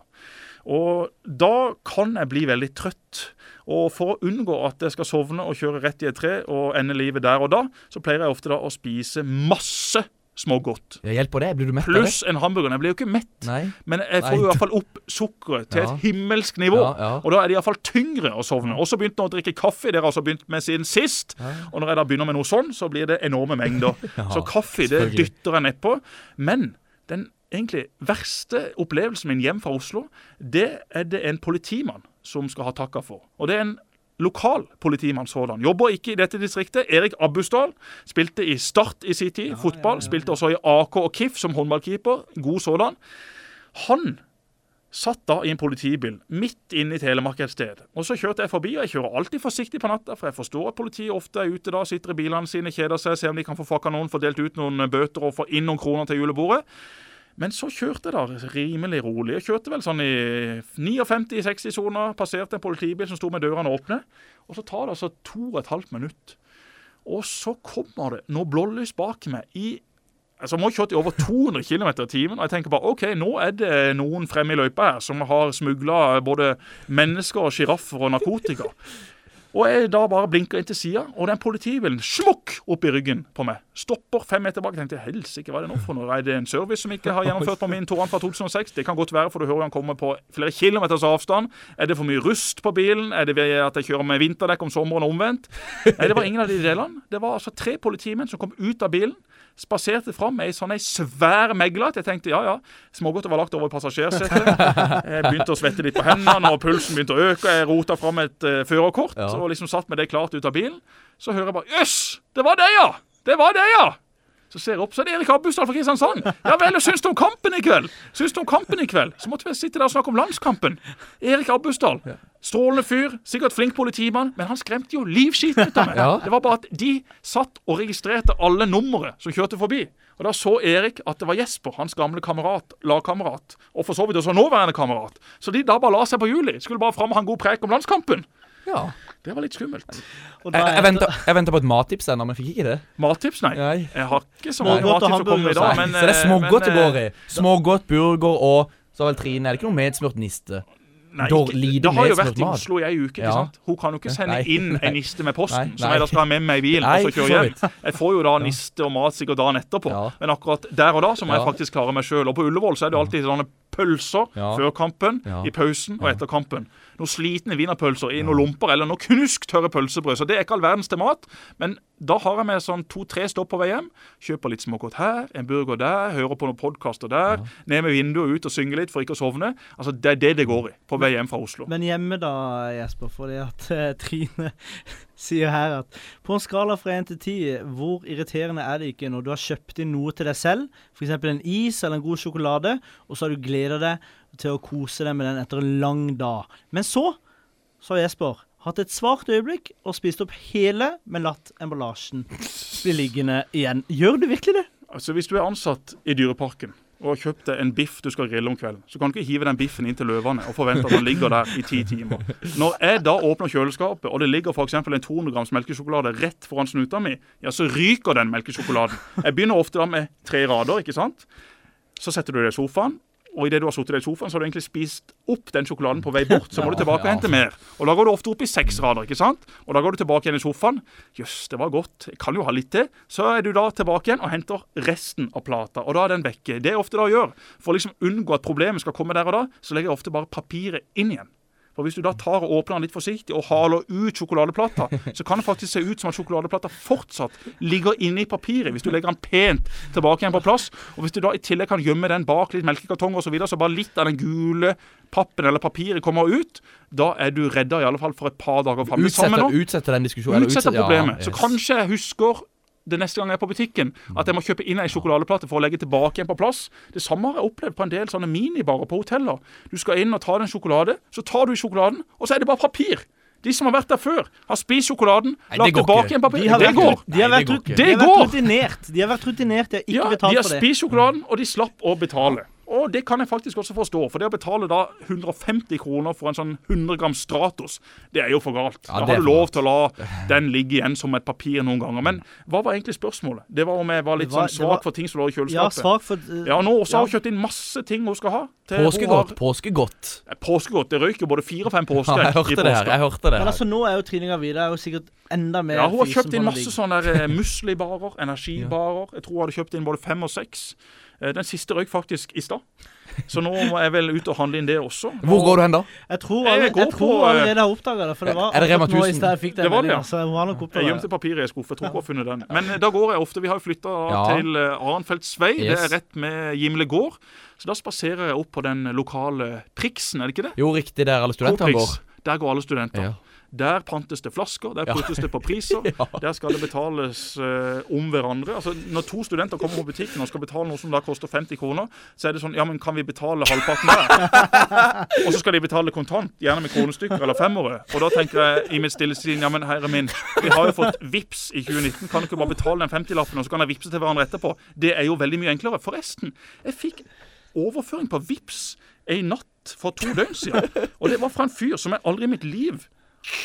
Og da kan jeg bli veldig trøtt. Og for å unngå at jeg skal sovne og kjøre rett i et tre og ende livet der og da, så pleier jeg ofte da å spise masse smågodt. Ja, Hjelper det? Blir du mett? Pluss en hamburger. Jeg blir jo ikke mett. Nei. Men jeg får Nei. jo i hvert fall opp sukkeret til Ja. et himmelsk nivå. Ja. Og da er det iallfall tyngre å sovne. Og så begynte jeg å drikke kaffe. Det har jeg altså begynt med siden sist. Og når jeg da begynner med noe sånn, så blir det enorme mengder. så kaffe det dytter jeg nedpå. Men den egentlig verste opplevelsen min hjem fra Oslo, det er det en politimann som skal ha takka for. Og det er en lokal politimann sådan. Jobber ikke i dette distriktet. Erik Abbusdal spilte i Start i sin tid, fotball. Spilte også i AK og KIF som håndballkeeper. God sådan. Han satt da i en politibil midt inne i Telemark et sted. Og Så kjørte jeg forbi, og jeg kjører alltid forsiktig på natta, for jeg forstår at politiet ofte er ute da, sitter i bilene sine, kjeder seg, ser om de kan få fakka noen, få delt ut noen bøter og få inn noen kroner til julebordet. Men så kjørte jeg da rimelig rolig. Jeg kjørte vel sånn i 59-60-sona, passerte en politibil som sto med dørene åpne. Og så tar det altså to og et halvt minutt. Og så kommer det noe blålys bak meg i Altså, jeg må ha kjørt i over 200 km i timen. Og jeg tenker bare OK, nå er det noen fremme i løypa her som har smugla både mennesker, sjiraffer og narkotika. Og jeg da bare blinker inn til sida, og den politibilen smukk opp i ryggen på meg. Stopper fem meter bak. Tenkte helsike, hva er det nå for noe? Er det en service som ikke har gjennomført på min Toran fra 2006? Det kan godt være, for du hører han kommer på flere kilometers avstand. Er det for mye rust på bilen? Er det at jeg kjører med vinterdekk om sommeren og omvendt? Nei, det var ingen av de delene. Det var altså tre politimenn som kom ut av bilen. Spaserte fram ei sånn ei svær megle at jeg tenkte ja, ja, smågodtet var lagt over i passasjersetet. Jeg begynte å svette litt på hendene, og pulsen begynte å øke. Jeg rota fram et uh, førerkort Ja. og liksom satt med det klart ut av bilen. Så hører jeg bare Jøss! Det var det, ja! Det var det, ja! Så ser jeg opp, så er det Erik Abusdal fra Kristiansand. Ja vel, og syns du om kampen i kveld? Syns du om kampen i kveld? Så måtte vi sitte der og snakke om landskampen. Erik Abusdal. Strålende fyr, sikkert flink politimann, men han skremte jo livskiten ut av meg. Det var bare at de satt og registrerte alle numre som kjørte forbi. Og Da så Erik at det var Jesper, hans gamle kamerat, lagkamerat, og for så vidt også nåværende kamerat. Så de da bare la seg på hjulet. Skulle bare fram og ha en god preik om landskampen. Ja. Det var litt skummelt. Og da Jeg, jeg, venter, jeg venta på et mattips ennå, men fikk ikke det. Mattips, nei. Nei. Jeg har ikke så mange mattips å komme i dag. Men, så det er eh, smågodt det går i. Smågodt, burger og så vel Trine. Er det ikke noe medsmurt niste? Nei, ikke- det har jo vært i. Oslo i ei uke. ikke Ja. sant? Hun kan jo ikke sende Nei. inn en niste med posten, Nei, som jeg da skal ha med meg i bilen Nei, og så kjøre hjem. Jeg får jo da niste og mat sikkert dagen etterpå, Ja. men akkurat der og da så må jeg faktisk klare meg sjøl. Og på Ullevål så er det alltid sånne pølser Ja. før kampen, Ja. i pausen og etter kampen. Noen slitne wienerpølser i noen lomper eller noe knusktørre pølsebrød. Så det er ikke all verdens til mat, men da har jeg med sånn to-tre stopp på vei hjem. Kjøper litt smågodt her, en burger der, hører på noen podkaster der. Ned med vinduet ut og synge litt for ikke å sovne. Altså Det er det det går i på vei hjem fra Oslo. Men hjemme da, Jesper, fordi at eh, Trine sier her at på en skala fra 1 til 10, hvor irriterende er det ikke når du har kjøpt inn noe til deg selv, f.eks. en is eller en god sjokolade, og så har du gleda deg til å kose deg med den etter en lang dag. Men så, har Jesper hatt et svart øyeblikk og spist opp hele, men latt emballasjen bli liggende igjen. Gjør du virkelig det? Altså Hvis du er ansatt i Dyreparken og har kjøpt deg en biff du skal grille om kvelden, så kan du ikke hive den biffen inn til løvene og forvente at den ligger der i ti timer. Når jeg da åpner kjøleskapet, og det ligger f.eks. en 200 grams melkesjokolade rett foran snuta mi, ja, så ryker den melkesjokoladen. Jeg begynner ofte da med tre rader, ikke sant. Så setter du deg i sofaen. Og idet du har sittet deg i sofaen, så har du egentlig spist opp den sjokoladen på vei bort. Så må du tilbake og hente mer. Og da går du ofte opp i seks rader, ikke sant? Og da går du tilbake igjen i sofaen. Jøss, det var godt. Jeg kan jo ha litt til. Så er du da tilbake igjen og henter resten av plata. Og da er den vekke. Det jeg ofte da gjør, for å liksom unngå at problemet skal komme der og da, så legger jeg ofte bare papiret inn igjen. For Hvis du da tar og åpner den litt forsiktig og haler ut sjokoladeplata, så kan det faktisk se ut som at sjokoladeplata fortsatt ligger inni papiret. Hvis du legger den pent tilbake igjen på plass. Og hvis du da i tillegg kan gjemme den bak litt melkekartonger osv., så, videre, så bare litt av den gule pappen eller papiret kommer ut, da er du redda i alle fall for et par dager framme. Utsetter, utsetter den diskusjonen. Utsetter problemet. ja, problemet. Så kanskje jeg husker det neste gang jeg er på butikken, at jeg må kjøpe inn ei sjokoladeplate for å legge tilbake igjen på plass. Det samme har jeg opplevd på en del sånne minibarer på hoteller. Du skal inn og ta deg en sjokolade, så tar du sjokoladen, og så er det bare papir. De som har vært der før, har spist sjokoladen, Nei, lagt tilbake igjen papir. De Det vært, går. De har Nei, vært, det går de har vært rutinert. De har vært rutinert, de har ikke Ja, betalt for det. De har spist sjokoladen, og de slapp å betale. Og det kan jeg faktisk også forstå, for det å betale da 150 kroner for en sånn 100 gram Stratos, det er jo for galt. Ja, da har du lov til å la den ligge igjen som et papir noen ganger. Men hva var egentlig spørsmålet? Det var om jeg var litt var- sånn svak var- for ting som lå i kjøleskapet. Ja, svak for uh, Ja, nå også har hun kjøpt inn masse ting hun skal ha. Påskegodt. Påskegodt. Påskegodt. Det røyker både fire og fem Ja, jeg hørte det her. Jeg hørte det her. Men altså, nå er jo er jo sikkert enda mer Ja, Hun har kjøpt inn masse sånne eh, muslibarer, energibarer. Jeg tror hun hadde kjøpt inn både fem og seks. Eh, Den siste røyk faktisk i stad. Så nå må jeg vel ut og handle inn det også. Hvor går du hen da? Jeg tror, alle, jeg, jeg tror på, eh, allerede har oppdaga det. For det var Er det Rema akkurat 1000? jeg Det var det, ja. Så har nok Jeg gjemte papiret i skuffen. Jeg tror ikke hun har funnet den. Men eh, da går jeg ofte. Vi har jo flytta Ja. til Arenfeldts vei. Yes. Det er rett med Gimle gård. Så da spaserer jeg opp på den lokale Priksen, er det ikke det? Jo, riktig, der alle studentene går. Der går alle studenter. Ja. Der pantes det flasker, der Ja. det på priser. Der skal det betales uh, om hverandre. Altså, Når to studenter kommer på butikken og skal betale noe som da koster 50 kroner, så er det sånn Ja, men kan vi betale halvparten der? og så skal de betale kontant, gjerne med kronestykker eller femmere. Og da tenker jeg i mitt stille sinn Ja, men herre min, vi har jo fått VIPS i 2019. Kan du ikke bare betale den 50-lappen, og så kan jeg vippse til hverandre etterpå? Det er jo veldig mye enklere. Forresten, jeg fikk overføring på VIPS ei natt for to døgn siden. Og det var fra en fyr som jeg aldri i mitt liv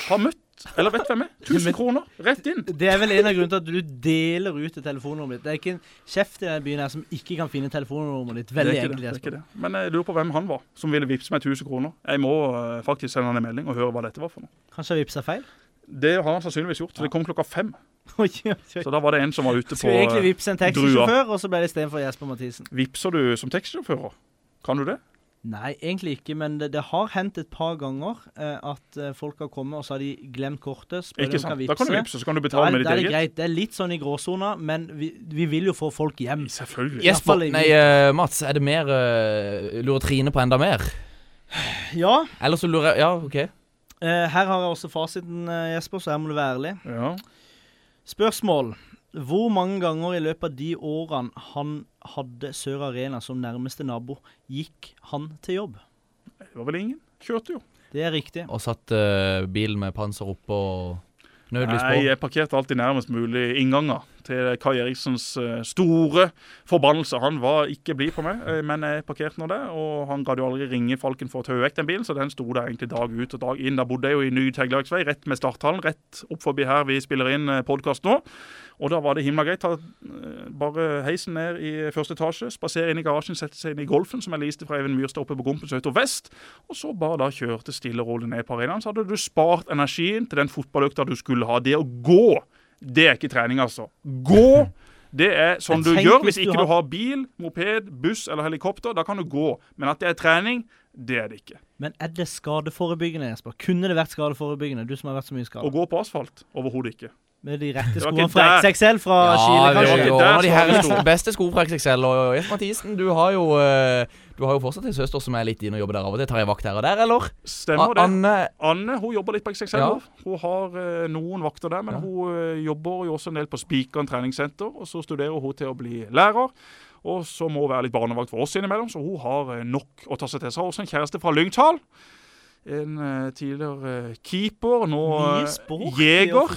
har møtt. Eller vet hvem er. 1000 kroner rett inn. Det er vel en av grunnene til at du deler ut et telefonnummeret ditt. Det er ikke en kjeft i denne byen her som ikke kan finne telefonnummeret ditt. Det Veldig det, det ikke det. Men jeg lurer på hvem han var som ville vippse meg 1000 kroner. Jeg må eh, faktisk sende han en melding og høre hva dette var for noe. Kanskje han vippsa feil? Det har han sannsynligvis gjort, for det kom klokka fem. Så da var det en som var ute på drua. Skulle egentlig eh, vippse en taxisjåfør, og så ble det istedenfor Jesper Mathisen. Vippser du som taxisjåfører? Kan du det? Nei, egentlig ikke, men det, det har hendt et par ganger eh, at eh, folk har kommet, og så har de glemt kortet. Spør Ikke sant? kan Da kan du vippse. vippse, så kan du betale er, med da er ditt det eget. greit. Det er litt sånn i gråsona, men vi, vi vil jo få folk hjem. Selvfølgelig. Jesper, nei, uh, Mats, er det mer uh, Lurer Trine på enda mer? Ja, Eller så lurer jeg Ja, OK. Uh, her har jeg også fasiten, Jesper, så her må du være ærlig. Ja. Spørsmål. Hvor mange ganger i løpet av de årene han hadde Sør Arena som nærmeste nabo, gikk han til jobb? Det var vel ingen. Kjørte jo. Det er riktig. Og satt uh, bilen med panser oppå og nødlys på. Nei, jeg parkerte alltid nærmest mulig innganger til Kai Eriksens eh, store forbannelse. Han var ikke blid på meg, eh, men jeg parkerte nå det. Og han gadd jo aldri ringe Falken for å ta vekk den bilen, så den sto der egentlig dag ut og dag inn. Da bodde jeg jo i Ny Teglagsvei, rett med starthallen, rett opp forbi her vi spiller inn podkast nå. Og da var det himla greit. Ta eh, bare heisen ned i første etasje, spasere inn i garasjen, sette seg inn i Golfen som jeg liste fra Eivind Myrstad oppe på Gompen Søto vest, og så bare da kjørte stille og rolig ned på arenaen. Så hadde du spart energien til den fotballøkta du skulle ha. Det å gå, det er ikke trening, altså. Gå! Det er sånn du gjør hvis ikke du har bil, moped, buss eller helikopter. Da kan du gå. Men at det er trening, det er det ikke. Men er det skadeforebyggende, Jesper? Kunne det vært skadeforebyggende? Du som har vært så mye Å gå på asfalt, overhodet ikke. Med de rette skoene fra. XXL fra Chile, kanskje? Ja, de Der her står det. beste sko fra XXL. Og Jesper Mathisen, du har jo eh, Du har jo fortsatt en søster som er litt inne og jobber der av og til. Tar jeg vakt her og der, eller? Stemmer det. Anne Anne hun jobber litt på XXL. Ja. Hun har eh, noen vakter der, men Ja. hun eh, jobber jo også en del på Spikeren treningssenter. Og så studerer hun til å bli lærer. Og så må hun være litt barnevakt for oss innimellom, så hun har nok å ta seg til. Så har hun også en kjæreste fra Lyngdal. En uh, tidligere eh, keeper, nå sport jeger.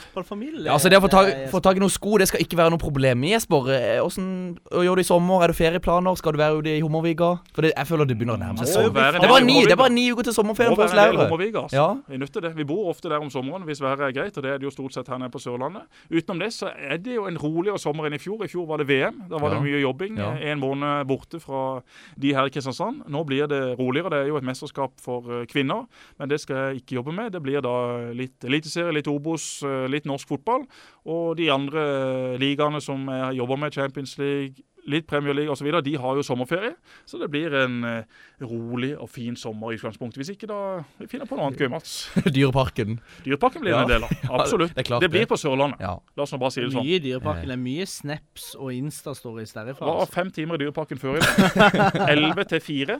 Ja, altså Det å få tak, få tak i noen sko, det skal ikke være noe problem. Jesper, hvordan gjør du i sommer? Er det ferieplaner? Skal du være ute i Hummerviga? For det, jeg føler det begynner å nærme seg Det er bare ni, det er bare ni uker til sommerferien for oss lærere. Altså. Ja. Vi nytter det. Vi bor ofte der om sommeren hvis været er greit, og det er det jo stort sett her nede på Sørlandet. Utenom det så er det jo en roligere sommer enn i fjor. I fjor var det VM. Da var Ja. det mye jobbing. Ja. En måned borte fra de her i Kristiansand. Nå blir det roligere. Det er jo et mesterskap for kvinner, men det skal jeg ikke jobbe med. Det blir da litt Eliteserie, litt Obos, eh, litt norsk fotball. Og de andre ligaene som jeg jobber med, Champions League, litt Premier League osv. De har jo sommerferie, så det blir en eh, rolig og fin sommer i utgangspunktet. Hvis ikke, da vi finner på noe annet gøy, Mats. Dyreparken. Dyreparken blir Ja. en del av. Absolutt. det er det blir det. på Sørlandet. Ja. La oss nå bare si det sånn. Mye i Dyreparken. Det er mye snaps og Insta-stories derifra. Var Altså. fem timer i Dyreparken før i dag. Elleve til fire.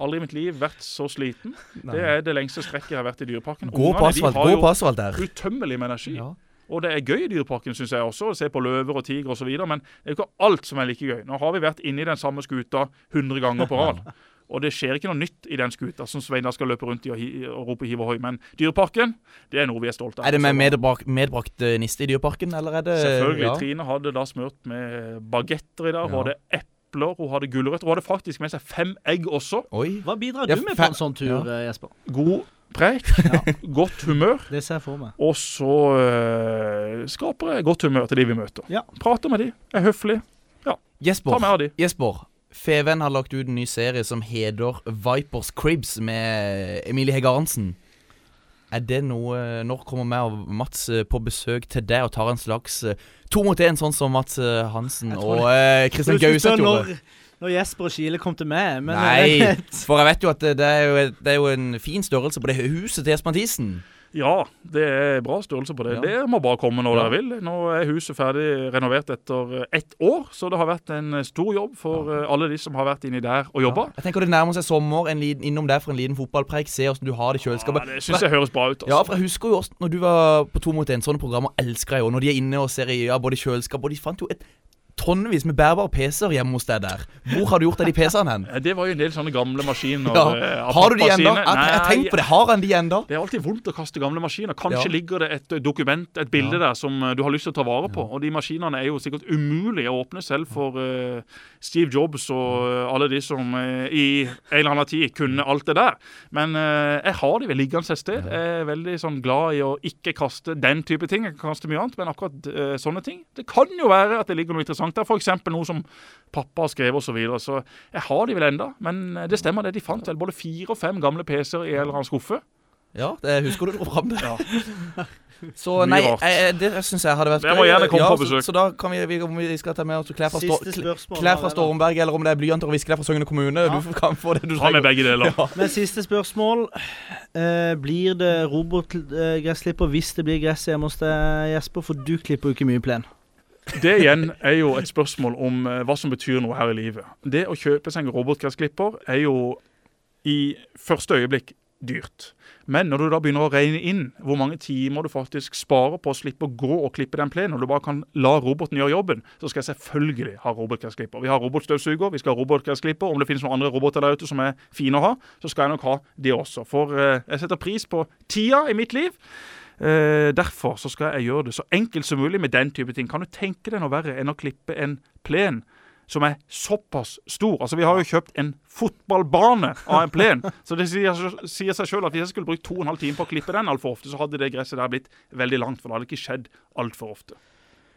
Aldri i mitt liv vært så sliten. Det er det lengste strekket jeg har vært i Dyreparken. Gå på asfalt, gå på asfalt der. Utømmelig med energi. Ja. Og det er gøy i Dyreparken, syns jeg også, å se på løver og tiger osv. Men det er jo ikke alt som er like gøy. Nå har vi vært inne i den samme skuta 100 ganger på rad. Og det skjer ikke noe nytt i den skuta som Sveinar skal løpe rundt i og, hi og rope hiv ohoi. Men Dyreparken, det er noe vi er stolte av. Er det med medbrak medbrakt, eh, niste i Dyreparken, eller er det Selvfølgelig. Ja. Trine hadde da smurt med bagetter i dag. Hun Ja. hadde epler, hun hadde gulrøtter. Hun hadde faktisk med seg fem egg også. Oi. Hva bidrar Ja, du med på en sånn tur, ja. Jesper? God preik, godt humør. Det ser jeg for meg. Og så uh, skaper jeg godt humør til de vi møter. Ja. Prater med de, er høflig. Ta Jesper, med av de. Jesper. Feven har lagt ut en ny serie som heter Vipers Cribs med Emilie Hege Arntzen. Er det noe Når kommer meg og Mats eh, på besøk til deg og tar en slags eh, to mot én, sånn som Mats Hansen og Kristian Gauseth gjorde? Når, når Jesper og Kile kom til meg, men Nei, eh, for jeg vet jo at det, det, er jo, det er jo en fin størrelse på det huset til Jesper Mathisen. Ja, det er bra størrelse på det. Ja. Det må bare komme når Ja. dere vil. Nå er huset ferdig renovert etter eh, ett år, så det har vært en eh, stor jobb for ja. alle de som har vært inni der og jobba. Jeg tenker det nærmer seg sommer, en liten, innom der for en liten fotballpreik. Se åssen du har det i Ja, det syns jeg høres bra ut. Ja, Altså. for jeg husker jo også når du var på To mot én, sånne programmer elsker jeg jo. Når de er inne og ser i ja, både kjøleskap og De fant jo et tonnevis med bærbare PC-er hjemme hos deg der. Hvor har du gjort av de PC-ene hen? Det var jo en del sånne gamle maskiner. Ja. eh, Har du de ennå? Jeg jeg har på det. Har han de enda? Det er alltid vondt å kaste gamle maskiner. Kanskje Ja. ligger det et eh, dokument, et bilde der, som eh, du har lyst til å ta vare på. Og de maskinene er jo sikkert umulig å åpne selv for uh, Steve Jobs og uh, alle de som uh, i en eller annen tid kunne alt det der. Men jeg har de vel liggende et sted. Jeg er veldig sånn glad i å ikke kaste den type ting. Jeg kan kaste mye annet, men akkurat sånne ting. Det kan jo være at det ligger noe interessant der. F.eks. noe som pappa har skrevet osv. Så, videre. så jeg har de vel enda, men eh, det stemmer det. De fant vel både fire og fem gamle PC-er i en eller annen skuffe. Ja, det husker du dro fram det. Ja. Så Mye nei, jeg, det syns jeg hadde vært Dere må gjerne komme ja, på besøk. Så, så da kan vi, vi, om vi skal ta med oss klær fra, spørsmål. klær fra Stormberg, eller om det er blyanter og viskelær fra Søgne kommune. Ja. Du kan få det du Ta med begge deler. Ja. Men siste spørsmål. Eh, blir det robotgressklipper hvis det blir gress hjemme hos deg, Jesper? For du klipper jo ikke mye plen. Det igjen er jo et spørsmål om eh, hva som betyr noe her i livet. Det å kjøpe seg en robotgressklipper er jo i første øyeblikk dyrt. Men når du da begynner å regne inn hvor mange timer du faktisk sparer på å slippe å gå og klippe den plenen, og du bare kan la roboten gjøre jobben, så skal jeg selvfølgelig ha robotgressklipper. Vi har robotstøvsuger, vi skal ha robotgressklipper. Om det finnes noen andre roboter der ute som er fine å ha, så skal jeg nok ha de også. For eh, jeg setter pris på tida i mitt liv. Eh, derfor så skal jeg gjøre det så enkelt som mulig med den type ting. Kan du tenke deg noe verre enn å klippe en plen som er såpass stor? Altså Vi har jo kjøpt en fotballbane av en plen. Så det sier, seg sjøl at hvis jeg skulle brukt to og en halv time på å klippe den altfor ofte, så hadde det gresset der blitt veldig langt. For det hadde ikke skjedd altfor ofte.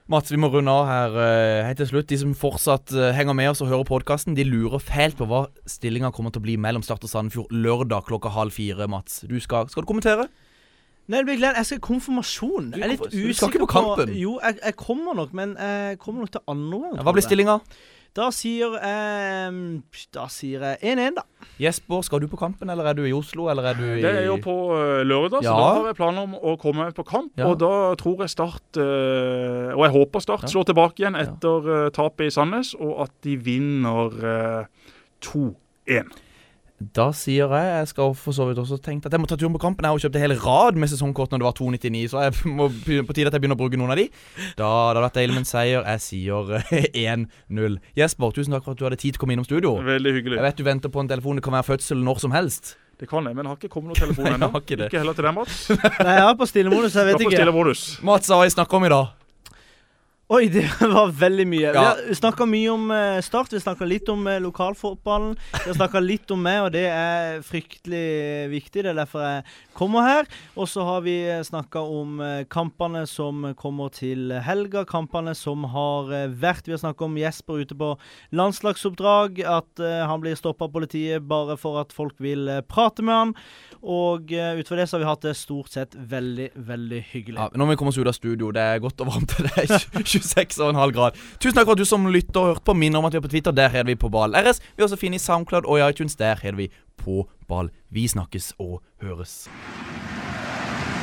Mats, vi må runde av her eh, helt til slutt. De som fortsatt eh, henger med oss og hører podkasten, de lurer fælt på hva stillinga kommer til å bli mellom Start og Sandefjord lørdag klokka halv fire. Mats, du skal, skal du kommentere? Nei, det blir glede. Jeg skal i konfirmasjon. Jeg er litt Du skal ikke på kampen? Jo, jeg, jeg kommer nok, men jeg kommer nok til andre gang. Ja, hva blir stillinga? Da sier jeg Da sier jeg 1-1, da. Jesper, skal du på kampen, eller er du i Oslo, eller er du i Det er jo på eh, lørdag, så Ja. da har jeg planer om å komme på kamp. Ja. Og da tror jeg Start, eh, og jeg håper Start, Ja. slår tilbake igjen etter eh, tapet i Sandnes, og at de vinner eh, 2-1. Da sier jeg Jeg skal for så vidt også tenke at jeg må ta turen på kampen. Jeg har kjøpt en hel rad med sesongkort når det var 299, så jeg må på tide at jeg begynner å bruke noen av de. Da det hadde vært deilig med en seier. Jeg sier eh, 1-0. Jesper, tusen takk for at du hadde tid til å komme innom studio. Veldig hyggelig. Jeg vet du venter på en telefon. Det kan være fødsel når som helst. Det kan jeg, men jeg har ikke kommet noen telefon ennå. har ikke det. Ikke heller til deg, Mats. Nei, jeg er på stille modus. jeg vet ikke. Mats, hva har jeg snakka om i dag? Oi, det var veldig mye. Ja. Vi har snakka mye om eh, Start, vi snakka litt om eh, lokalfotballen. Vi har snakka litt om meg, og det er fryktelig viktig. Det er derfor jeg kommer her. Og så har vi snakka om eh, kampene som kommer til helga. Kampene som har eh, vært. Vi har snakka om Jesper ute på landslagsoppdrag. At eh, han blir stoppa av politiet bare for at folk vil eh, prate med han. Og utover det så har vi hatt det stort sett veldig, veldig hyggelig. Ja, nå må vi komme oss ut av studio. Det er godt og varmt. Det er 26,5 grad. Tusen takk for at du som lytter og hørte på. Minner om at vi er på Twitter. Der heter vi På ball RS. Vi er også finne i Soundcloud og i iTunes. Der heter vi På ball. Vi snakkes og høres.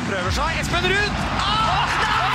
Prøver seg. Espen Ruud! Ah!